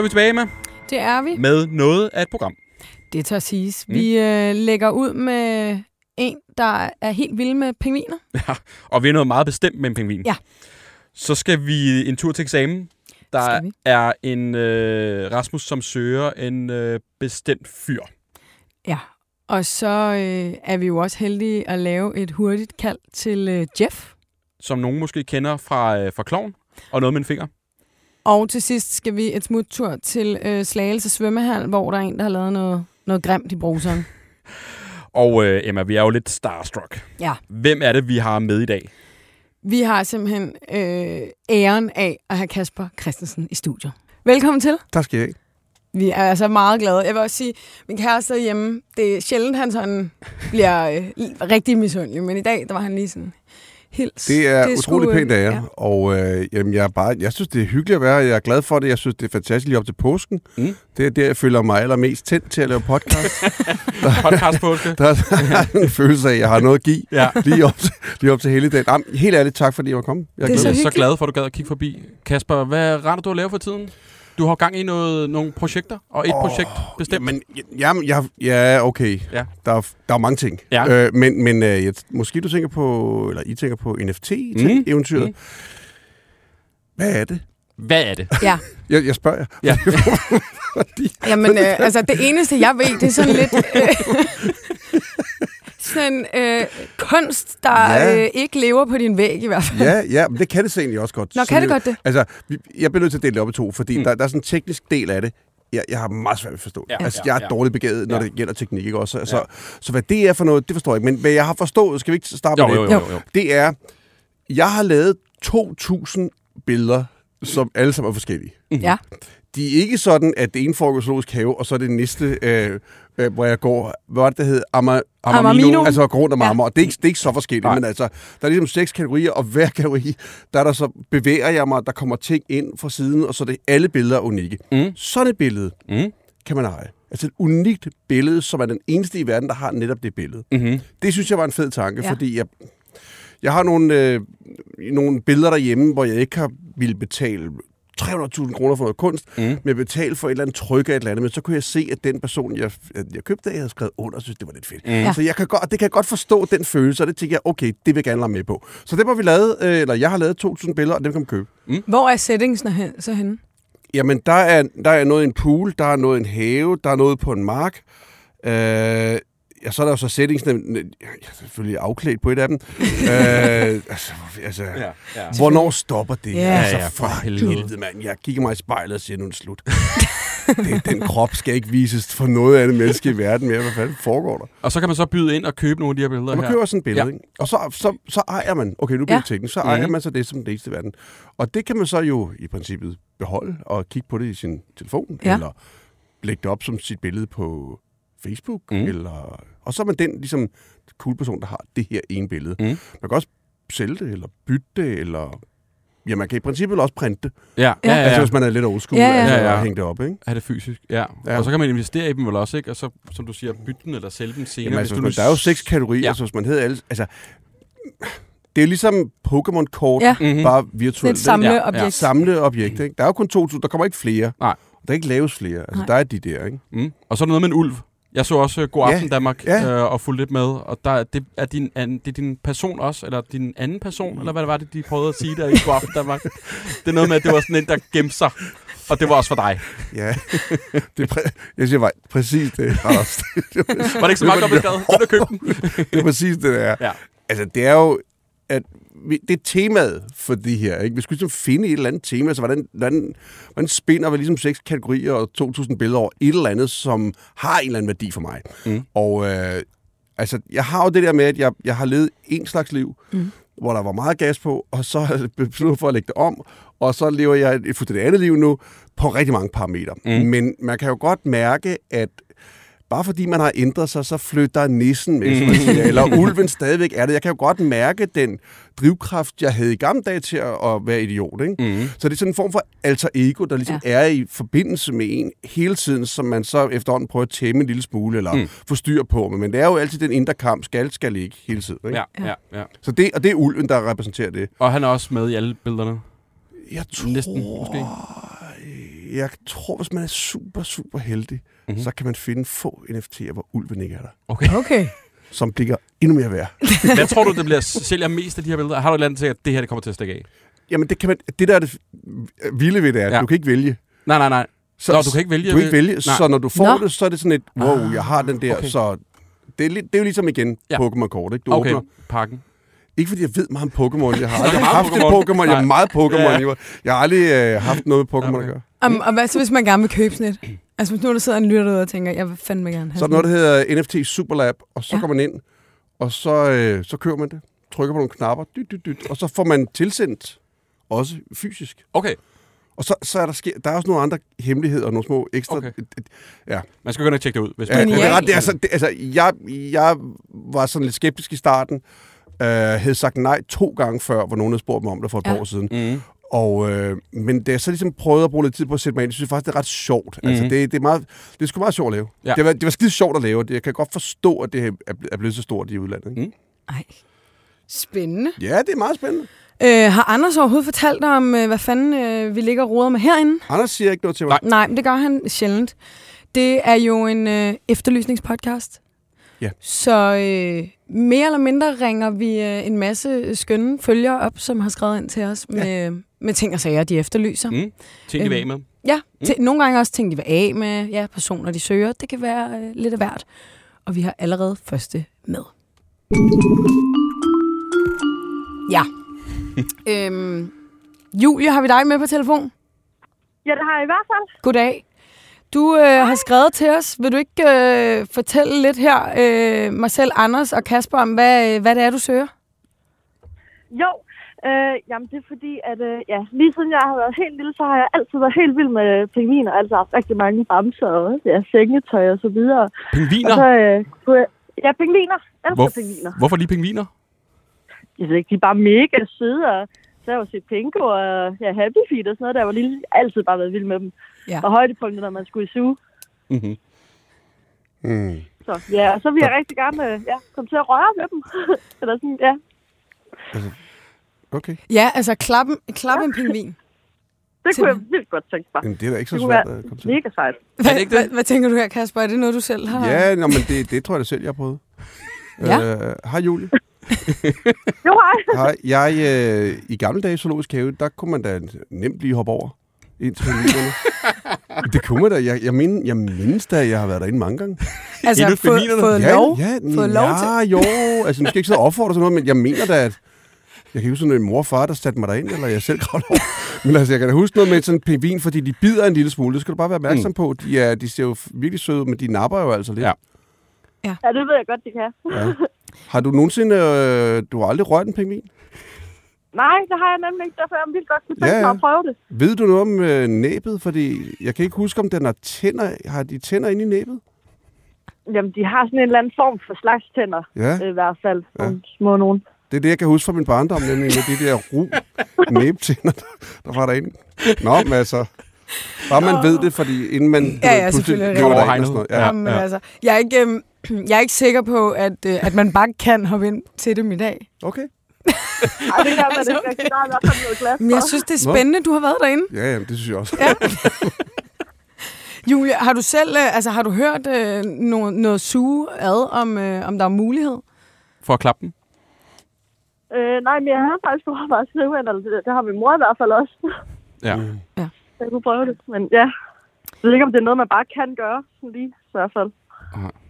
Så er vi tilbage med, Det er vi. med noget af et program. Det tør siges. Mm. Vi øh, lægger ud med en, der er helt vild med pingviner. Ja, og vi er noget meget bestemt med en pingvin. Ja. Så skal vi en tur til eksamen. Der er en øh, Rasmus, som søger en øh, bestemt fyr. Ja. Og så øh, er vi jo også heldige at lave et hurtigt kald til øh, Jeff. som nogen måske kender fra, øh, fra Kloven, og noget med en finger. Og til sidst skal vi et smuttur til øh, Slagelse Svømmehal, hvor der er en, der har lavet noget, noget grimt i bruseren. Og øh, Emma, vi er jo lidt starstruck. Ja. Hvem er det, vi har med i dag? Vi har simpelthen øh, æren af at have Kasper Christensen i studiet. Velkommen til. Tak skal I have. Vi er altså meget glade. Jeg vil også sige, min kæreste derhjemme, det er sjældent, han sådan bliver øh, rigtig misundelig, men i dag, der var han lige sådan, hils. Det er, det er utrolig øh, pænt af jer, ja. og øh, jamen, jeg, er bare, jeg synes, det er hyggeligt at være. Jeg er glad for det. Jeg synes, det er fantastisk lige op til påsken. Mm. Det er der, jeg føler mig allermest tændt til at lave podcast. Podcast påske. Der er en følelse af, at jeg har noget at give Ja. lige op til, lige op til hele dagen. Jamen, helt ærligt, tak fordi jeg var kommet. Jeg Det er Jeg så er så hyggeligt. glad for, at du gad at kigge forbi. Kasper, hvad render du at lave for tiden? Du har gang i noget, nogle projekter, og et oh, projekt bestemt. Men, jamen, jeg, ja, okay. Ja. Der, er, der er mange ting. Ja. Øh, men men øh, jeg, måske du tænker på, eller I tænker på NFT-eventyret. Mm. Mm. Hvad er det? Hvad er det? Ja, Jeg, jeg spørger jer. Ja. Fordi, jamen øh, altså det eneste, jeg ved, det er sådan lidt... Øh, sådan øh, kunst, der Ja. øh, ikke lever på din væg i hvert fald. ja, ja, men det kan det så egentlig også godt. Nå, kan det godt det? Altså, jeg bliver nødt til at dele det op i to, fordi Mm. mm. der, der er sådan en teknisk del af det, jeg, jeg har meget svært ved at forstå. Ja, Ja, altså, jeg er ja. dårligt begavet, når Ja. det gælder teknik, ikke også? Så, Ja. så, så hvad det er for noget, det forstår jeg ikke. Men hvad jeg har forstået, skal vi ikke starte Jo, med jo, det? jo, jo. jo. Det er, jeg har lavet 2.000 billeder, som alle sammen er forskellige. Ja. De er ikke sådan, at det ene foregår zoologisk have, og så er det næste, øh, øh, hvor jeg går, hvad var det, der hed? Ama, Amamino. Altså går rundt om Ja. og det er, ikke, det er ikke så forskelligt, Nej. men altså, der er ligesom seks kategorier, og hver kategori, der er der så bevæger jeg mig, der kommer ting ind fra siden, og så er det alle billeder er unikke. Mm. Sådan et billede Mm. kan man eje. Altså et unikt billede, som er den eneste i verden, der har netop det billede. Mm-hmm. Det synes jeg var en fed tanke, ja. fordi jeg, jeg har nogle, øh, nogle billeder derhjemme, hvor jeg ikke har ville betale 300.000 kroner for noget kunst, Mm. men jeg betalte for et eller andet tryk af et eller andet, men så kunne jeg se, at den person, jeg, jeg købte, jeg havde skrevet under, og synes, det var lidt fedt. Mm. Ja. Så jeg kan godt, det kan jeg godt forstå, den følelse, og det tænker jeg, okay, det vil jeg gerne lade med på. Så det har vi lavet, øh, eller jeg har lavet 2.000 billeder, og dem kan man købe. Hvor er settingsene så henne? Jamen, der er, der er noget i en pool, der er noget i en have, der er noget på en mark. Øh, ja, så er der jo så settings, jeg er selvfølgelig afklædt på et af dem. øh, altså, altså Ja, ja. hvornår stopper det? Ja. altså, Ja, for for helvede. helvede, mand. Jeg kigger mig i spejlet og siger, nu er det slut. det, den krop skal ikke vises for noget andet menneske i verden mere. Hvad fanden foregår der? Og så kan man så byde ind og købe nogle af de her billeder Og man her. køber sådan et billede, Ja. ikke? og så, så, så ejer man, okay, nu bliver Ja. teknisk, så ejer Mhm. man så det som det eneste i verden. Og det kan man så jo i princippet beholde og kigge på det i sin telefon, Ja. eller lægge det op som sit billede på Facebook, mm. eller, og så er man den ligesom cool person, der har det her ene billede. Mhm. Man kan også sælge det, eller bytte det, eller... Ja, man kan i princippet også printe det. Ja, ja, Ja. ja. Altså, ja. hvis man er lidt old school, Ja, ja. Altså, Ja, ja. og hænge det op, ikke? Er det fysisk? Ja. Ja. Og så kan man investere i dem vel også, ikke? Og så, som du siger, bytte dem eller sælge dem senere. Jamen, hvis altså, du men nu der er jo seks kategorier, Ja. ja. så hvis man hedder alle... Altså, det er ligesom Pokémon-kort, Ja. Mhm. bare Det er virtuelt. et samleobjekt. Ja. samle objekter. Ikke? Der er jo kun 2.000, der kommer ikke flere. Nej. Der kan ikke laves flere. Altså, Nej. der er de der, ikke? Mm. Og så er der noget med en ulv. Jeg så også uh, God Ja, Aften Danmark ja. øh, og fulgte lidt med. Og der, det, er din, an, det er din person også, eller din anden person, eller hvad det var det, de prøvede at sige der i God Aften Danmark. Det er noget med, at det var sådan en, der gemte sig. Og det var også for dig. Ja. det præ- jeg siger bare, præcis det, Anders. det, Var det ikke så meget godt beskrevet? Du købte den. det er præcis det, der er. Ja. Altså, det er jo... At det er temaet for de her. Ikke? Vi skulle ligesom finde et eller andet tema, så hvordan, hvordan, hvordan spinder vi ligesom seks kategorier og 2.000 billeder over et eller andet, som har en eller anden værdi for mig. Mm. Og øh, altså, jeg har jo det der med, at jeg, jeg har levet en slags liv, Mm. hvor der var meget gas på, og så har jeg besluttet for at lægge det om, og så lever jeg et fuldstændig andet liv nu, på rigtig mange parametre. Mm. Men man kan jo godt mærke, at bare fordi man har ændret sig, så flytter nissen med, som man Mm. siger, eller ulven stadigvæk er det. Jeg kan jo godt mærke den drivkraft, jeg havde i gamle dage til at at være idiot. Ikke? Mm. Så det er sådan en form for alter ego, der ligesom ja. er i forbindelse med en hele tiden, som man så efterhånden prøver at tæmme en lille smule, eller Mm. mm. få styr på. Men det er jo altid den indre kamp, skal, skal ikke, hele tiden. Ikke? Ja, ja, ja. Så det, og det er ulven, der repræsenterer det. Og han er også med i alle billederne. Jeg tror, Næsten, måske. Jeg tror, hvis man er super, super heldig, Mhm. mm-hmm. så kan man finde få NFT'er, hvor ulven ikke er der. Okay. Okay. Som bliver endnu mere værd. Hvad tror du, det bliver sælger mest af de her billeder? Har du et eller andet til, at det her det kommer til at stikke af? Jamen, det, kan man, det der er det vilde ved det er, Ja. ja. du kan ikke vælge. Nej, nej, nej. Så, Nå, du kan ikke vælge Du kan ikke vælge, Nej. så når du får Nå. det, så er det sådan et, wow, Ah, jeg har den der, okay. så... Det er, det er jo ligesom igen ja. Pokémon-kort, ikke? Du Okay, åbner. pakken. Ikke fordi jeg ved meget om Pokémon. Jeg har aldrig haft Pokémon. Pokémon. Jeg er meget Pokémon. Ja. Ja. Jeg har aldrig øh, haft noget med Pokémon Okay. at gøre. Um, og hvad så, hvis man gerne vil købe sådan et? Altså, hvis nu der sidder en lytter derude og tænker, jeg vil fandme gerne have Så er der sådan noget, der hedder NFT Superlab, og så Ja. ja. går man ind, og så, øh, så køber man det. Trykker på nogle knapper, dyt, dyt, dyt, og så får man tilsendt også fysisk. Okay, Og så, så er der, sker, der er også nogle andre hemmeligheder og nogle små ekstra... Okay. Ja, man skal gå ind og tjekke det ud. Hvis ja, man det, Genialt. er ret, det, er, så, det, altså, jeg, jeg var sådan lidt skeptisk i starten. Øh, havde sagt nej to gange før, hvor nogen havde spurgt mig om det for et Ja. par år siden. Mm. Og, øh, men da jeg så ligesom prøvede at bruge lidt tid på at sætte mig ind, så synes jeg faktisk, det er ret sjovt. Mm. Altså, det, det, er meget, det er sgu meget sjovt at lave. Ja. Det, var, det var skide sjovt at lave. Det- Jeg kan godt forstå, at det er, er blevet så stort i udlandet. Ikke? Mm. Ej. Spændende. Ja, det er meget spændende. Øh, har Anders overhovedet fortalt dig om, øh, hvad fanden øh, vi ligger og roder med herinde? Anders siger ikke noget til mig. Nej. Nej, men det gør han sjældent. Det er jo en øh, efterlysningspodcast. Ja. Så øh, mere eller mindre ringer vi øh, en masse skønne følgere op, som har skrevet ind til os med, med ting og sager, de efterlyser. Mm. Ting, de vil af med. Ja, til, nogle gange også ting, de vil af med. Ja, personer, de søger. Det kan være øh, lidt af hvert. Og vi har allerede første med. Ja. øhm, Julie, har vi dig med på telefon? Ja, det har jeg i hvert fald. Goddag. Du øh, har skrevet til os. Vil du ikke øh, fortælle lidt her, øh, mig selv, Anders og Kasper, om hvad, øh, hvad det er, du søger? Jo, øh, jamen det er fordi, at øh, ja, lige siden jeg har været helt lille, så har jeg altid været helt vild med pingviner. Altså haft rigtig mange bamser og ja, sengetøj og så videre. Og Pingviner? så øh, kunne jeg... Ja, pingviner. Jeg elsker Hvor, pingviner. hvorfor lige pingviner? Jeg ved ikke, de er bare mega søde, og så har jeg jo set Pinko og ja, Happy Feet og sådan noget, der var lille. Altid bare været vild med dem. Ja. Og højdepunktet, når man skulle i suge. Mm-hmm. Mm. Så ja, og så vil jeg rigtig gerne øh, ja, komme til at røre med dem. Eller sådan, ja. Okay. Ja, altså klappen, klappe en pingvin. Det kunne jeg vildt godt tænke mig. Men det er da ikke så Det svært at komme til. mega sejt. Hvad, det ikke det? Hvad, hvad tænker du her, Kasper? Er det noget, du selv har? Ja, nå, men det, det tror jeg da selv, jeg har prøvet. Ja. Øh, hej Julie. Jo, hej. Hej. Jeg, øh, I gamle dage i Zoologisk Have, der kunne man da nemt lige hoppe over ind til pingvinerne. det kunne man da. Jeg, jeg, mind, jeg mindes da, at jeg har været derinde mange gange. Altså, Endnu fået, fået ja, lov? Ja, fået lov ja, jo. Altså, nu skal jeg ikke sidde og opfordre sådan noget, men jeg mener da, at... Jeg kan huske sådan en mor og far, der satte mig derind, eller jeg selv kravlede over. Men altså, jeg kan da huske noget med sådan en pingvin, fordi de bider en lille smule. Det skal du bare være opmærksom mm. på. De, er, de ser jo virkelig søde ud, men de napper jo altså lidt. Ja. Ja, det ved jeg godt, de kan. Ja. Har du nogensinde... Øh, du har aldrig rørt en pingvin? Nej, det har jeg nemlig ikke. Derfor er jeg vildt godt kunne tænke Ja, ja, ja. mig at prøve det. Ved du noget om øh, næbet? Fordi jeg kan ikke huske, om den har tænder. Har de tænder inde i næbet? Jamen, de har sådan en eller anden form for slags tænder. Ja, Øh, I hvert fald. Ja. Små nogen. det er det, jeg kan huske fra min barndom, nemlig med de der ru næbtænder, der, der var derinde. Nå, men altså... Bare man ved det, fordi inden man Ja, ja, pludselig selvfølgelig. løber derind Overhegnet. og sådan noget. Ja. Ja. Jamen, altså, jeg, er ikke, øhm, jeg er ikke sikker på, at, øh, at man bare kan hoppe ind til dem i dag. Okay. Ej, det man Altså, ikke. okay. Der er i hvert fald noget glas Men jeg synes, det er spændende, du har været derinde. Ja, jamen, det synes jeg også. Ja. Julia, har du selv, øh, altså har du hørt øh, noget, noget suge ad, om, øh, om der er mulighed? For at klappe den? Øh, nej, men jeg havde faktisk prøvet bare at skrive eller det, det har min mor i hvert fald også. Ja. Jeg kunne prøve det, men ja. Jeg ved ikke, om det er noget, man bare kan gøre, sådan lige i hvert fald.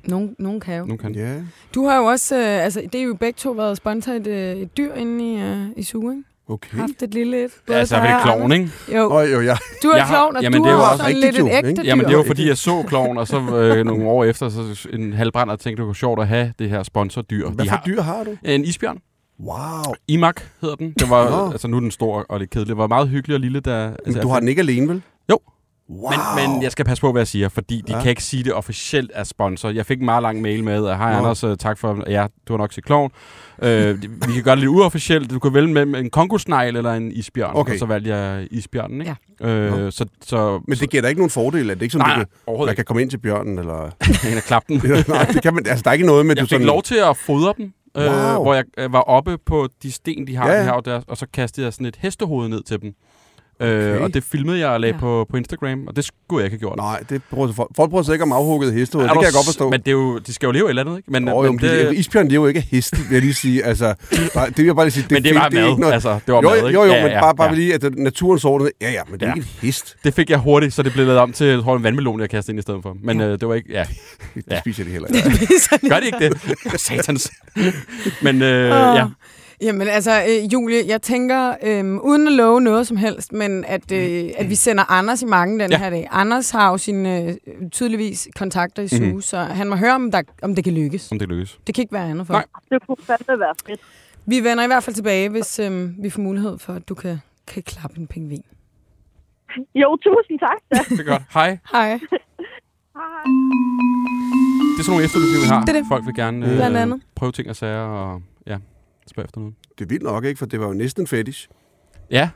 Nogen, nogen kan jo. Nu kan. Ja, Du har jo også, øh, altså det er jo begge to været sponsor et, øh, et dyr inde i, øh, i suge, ikke? okay. Haft et lille et. Ja, altså, er det klovn, ikke? Jo, Øj, jo, ja. du er klovn, og jamen, du det er jo også lidt et jo, ægte ikke? dyr. Jamen, det var fordi, jeg så klovn, og så øh, nogle år efter, så en halvbrænder og tænkte, det var sjovt at have det her sponsordyr. Hvad for har dyr har du? en isbjørn. Wow. Imak hedder den. Det var, altså nu er den stor og lidt kedelig. Det var meget hyggelig og lille, der... Altså, Men du har den ikke alene, vel? Wow. Men, men jeg skal passe på, hvad jeg siger, fordi de Ja. ja. kan ikke sige det officielt af sponsor. Jeg fik en meget lang mail med, at hej Nå. Anders, øh, tak for, ja, du har nok set klovn. Øh, vi kan gøre det lidt uofficielt. Du kan vælge mellem en kongosnegl eller en isbjørn. Okay. Og så valgte jeg isbjørnen, ikke? Nå. Øh, så, så, Men det giver da ikke nogen fordel, at det ikke sådan, nej, du kan, man ikke. kan komme ind til bjørnen, eller... Jeg kan klappe den. Nej, det kan man, altså, der er ikke noget med, at Jeg du fik sådan... lov til at fodre dem, øh, Wow. hvor jeg øh, var oppe på de sten, de har Ja, ja, ja. her og der, og så kastede jeg sådan et hestehoved ned til dem. Øh, og det filmede jeg og lagde Ja. på, på Instagram, og det skulle jeg ikke have gjort. Nej, det bruger folk. Folk bruger sig ikke om afhugget. Er Det kan jeg godt forstå. Men det er jo, de skal jo leve et eller andet, ikke? Men, Men, oh, men, men det, isbjørn lever jo ikke heste, vil jeg lige sige. Altså, det vil jeg bare lige sige. men det er fedt, bare mad. ikke noget- altså, det var jo, mad, jo, ikke? jo, jo, Ja, men ja, bare, bare ja. lige, at det- naturens orden, ja, ja, men det er Ja. ikke en hest. Det fik jeg hurtigt, så det blev lavet om til jeg tror, en vandmelon, jeg kastede ind i stedet for. Men øh, det var ikke... Ja, Det Ja. spiser de heller ikke. gør det ikke det? Satans. Men øh, ja, Jamen altså, øh, Julie, jeg tænker, øh, uden at love noget som helst, men at, øh, at vi sender Anders i mange den Ja. ja. her dag. Anders har jo sine øh, tydeligvis kontakter i Mhm. mm-hmm. så han må høre, om, der, om det kan lykkes. om det lykkes. Det kan ikke være andet for. Nej. Det kunne fandme være fedt. Vi vender i hvert fald tilbage, hvis øh, vi får mulighed for, at du kan, kan klappe en pingvin. Jo, tusind tak. Da. Det er godt. Hej. Hej. Hej. Det er sådan nogle efterlysninger, vi har. Det er det. Folk vil gerne Blandt øh, andet. prøve ting og sager og ja, spørge efter noget. Det er vildt nok, ikke? For det var jo næsten fetish. Ja,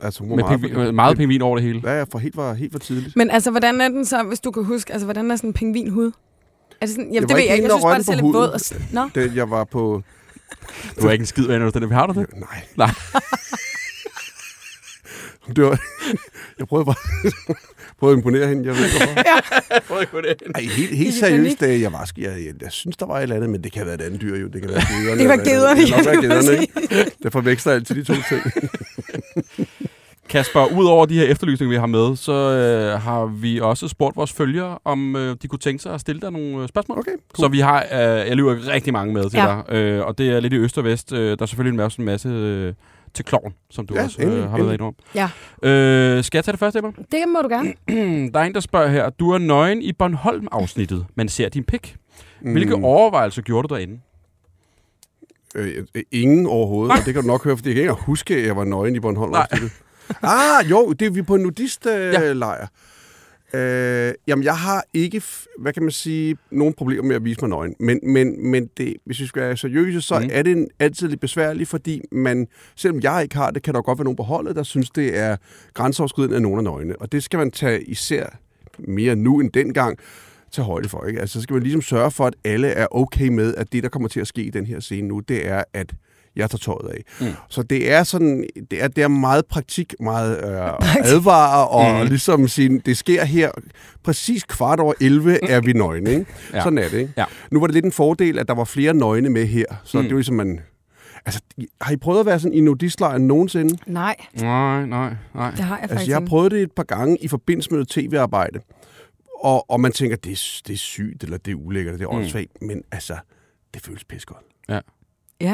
Altså, hun var med meget, pingvin, meget pingvin over det hele. Ja, ja, for helt var, helt for tidligt. Men altså, hvordan er den så, hvis du kan huske, altså, hvordan er sådan en pingvinhud? Er det sådan, jamen, Jeg det ved jeg ikke. Jeg synes bare, det ser lidt på våd. Og... Nå, Det, jeg var på... Du er ikke en skid når den Har du det? Nej. Nej. det var, jeg prøvede bare prøvede at imponere hende, jeg ved ikke hvorfor. Prøv at gå det. Ej, helt, helt seriøst, da jeg var jeg, jeg, jeg, synes, der var et eller andet, men det kan være et andet dyr jo. Det kan være gederne. Det kan være gederne, Det kan ja, være det gederne, ikke? Forveksler altid de to ting. Kasper, udover de her efterlysninger, vi har med, så øh, har vi også spurgt vores følgere, om øh, de kunne tænke sig at stille dig nogle øh, spørgsmål. Okay, Så vi har, øh, jeg lyver rigtig mange med til Ja. dig, øh, og det er lidt i øst og vest. Øh, der er selvfølgelig også en masse øh, til kloven, som du Ja, også endelig, øh, har været inde om. Ja. Øh, skal jeg tage det første, Emma? det må du gerne. der er en, der spørger her. Du er nøgen i Bornholm-afsnittet, men ser din pik. Hvilke Mm. overvejelser gjorde du derinde? Øh, øh, ingen overhovedet, og det kan du nok høre, fordi jeg kan ikke huske, at jeg var nøgen i Bornholm. Nej. ah, jo, det er vi på en nudistlejr. Øh, jamen, jeg har ikke, hvad kan man sige, nogen problemer med at vise mig nøgen. Men, men, men det, hvis vi skal være seriøse, så mm. er det en, altid lidt besværligt, fordi man, selvom jeg ikke har det, kan der godt være nogen på holdet, der synes, det er grænseoverskridende af nogen af nøgne. Og det skal man tage især mere nu end dengang tage højde for. Ikke? Altså, så skal man ligesom sørge for, at alle er okay med, at det, der kommer til at ske i den her scene nu, det er, at jeg tager tøjet af. Mm. Mm. Så det er sådan, det er, det er meget praktik, meget øh, advare, og Mm. mm. ligesom sige, det sker her præcis kvart over 11 er vi nøgne, ikke? Ja. Sådan er det, ikke? Ja. Nu var det lidt en fordel, at der var flere nøgne med her, så Mm. mm. det var ligesom man... Altså, har I prøvet at være sådan i nudistlejren nogensinde? Nej, Nej, nej, nej. det har jeg faktisk Altså, jeg har prøvet det et par gange i forbindelse med noget tv-arbejde. Og, og man tænker, det er, det er sygt, eller det er ulækkert, det er Mm. åndssvagt. Men altså, det føles pisse godt. Ja,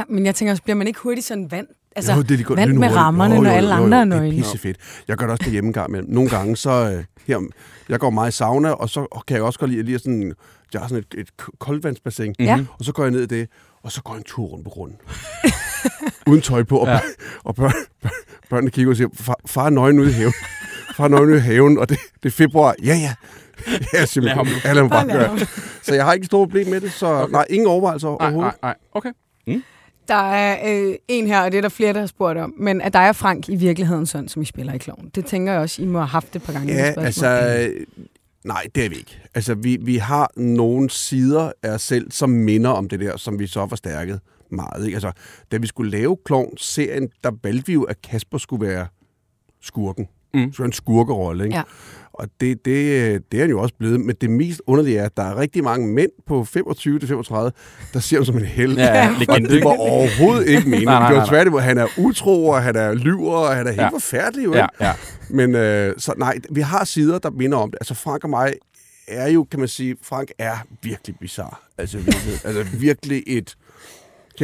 men jeg tænker også, bliver man ikke hurtigt sådan vand? Altså, jo, det er de godt vand med rammerne, Jo, når jo, alle andre er Det er nøgne. pissefedt. Jeg gør det også derhjemme en gang imellem. Nogle gange, så... Øh, her, jeg går meget i sauna, og så kan jeg også godt lide, lige sådan... Jeg har sådan et, et koldvandsbassin, Ja. Mhm. og så går jeg ned i det, og så går jeg en tur rundt på grunden. Uden tøj på, og, Ja. ja. og børn, børn, børnene kigger og siger, far, far er nøgen ude i haven. Far er nøgen ude i haven, og det, det er februar. Ja, ja. Ja, simpelthen. Lad ham Ja, lad ham bare gøre. Så jeg har ikke et stort problem med det, så okay. nej, ingen overvejelser Nej, overhovedet. nej, nej. Okay. Der er øh, en her, og det er der flere, der har spurgt om, men er dig og Frank i virkeligheden sådan, som I spiller i Kloven? Det tænker jeg også, I må have haft det et par gange. i Ja, altså... øh, Nej, det er vi ikke. Altså, vi, vi har nogle sider af os selv, som minder om det der, som vi så har forstærket meget. Ikke? Altså, da vi skulle lave Klovn-serien, der valgte vi jo, at Kasper skulle være skurken. Mm. Mm. Så en skurkerolle, ikke? Ja. Og det, det, det er han jo også blevet. Men det mest underlige er, at der er rigtig mange mænd på 25-35, der ser ham som en held. Ja, Og legende. det var overhovedet ikke meningen. Nej, nej, Det nej, var nej. tværtimod, han er utro, og han er lyver, og han er helt Ja. ja. forfærdelig. Jo, Ja, ja. Men øh, så nej, vi har sider, der minder om det. Altså Frank og mig er jo, kan man sige, Frank er virkelig bizarre. Altså virkelig, altså virkelig et...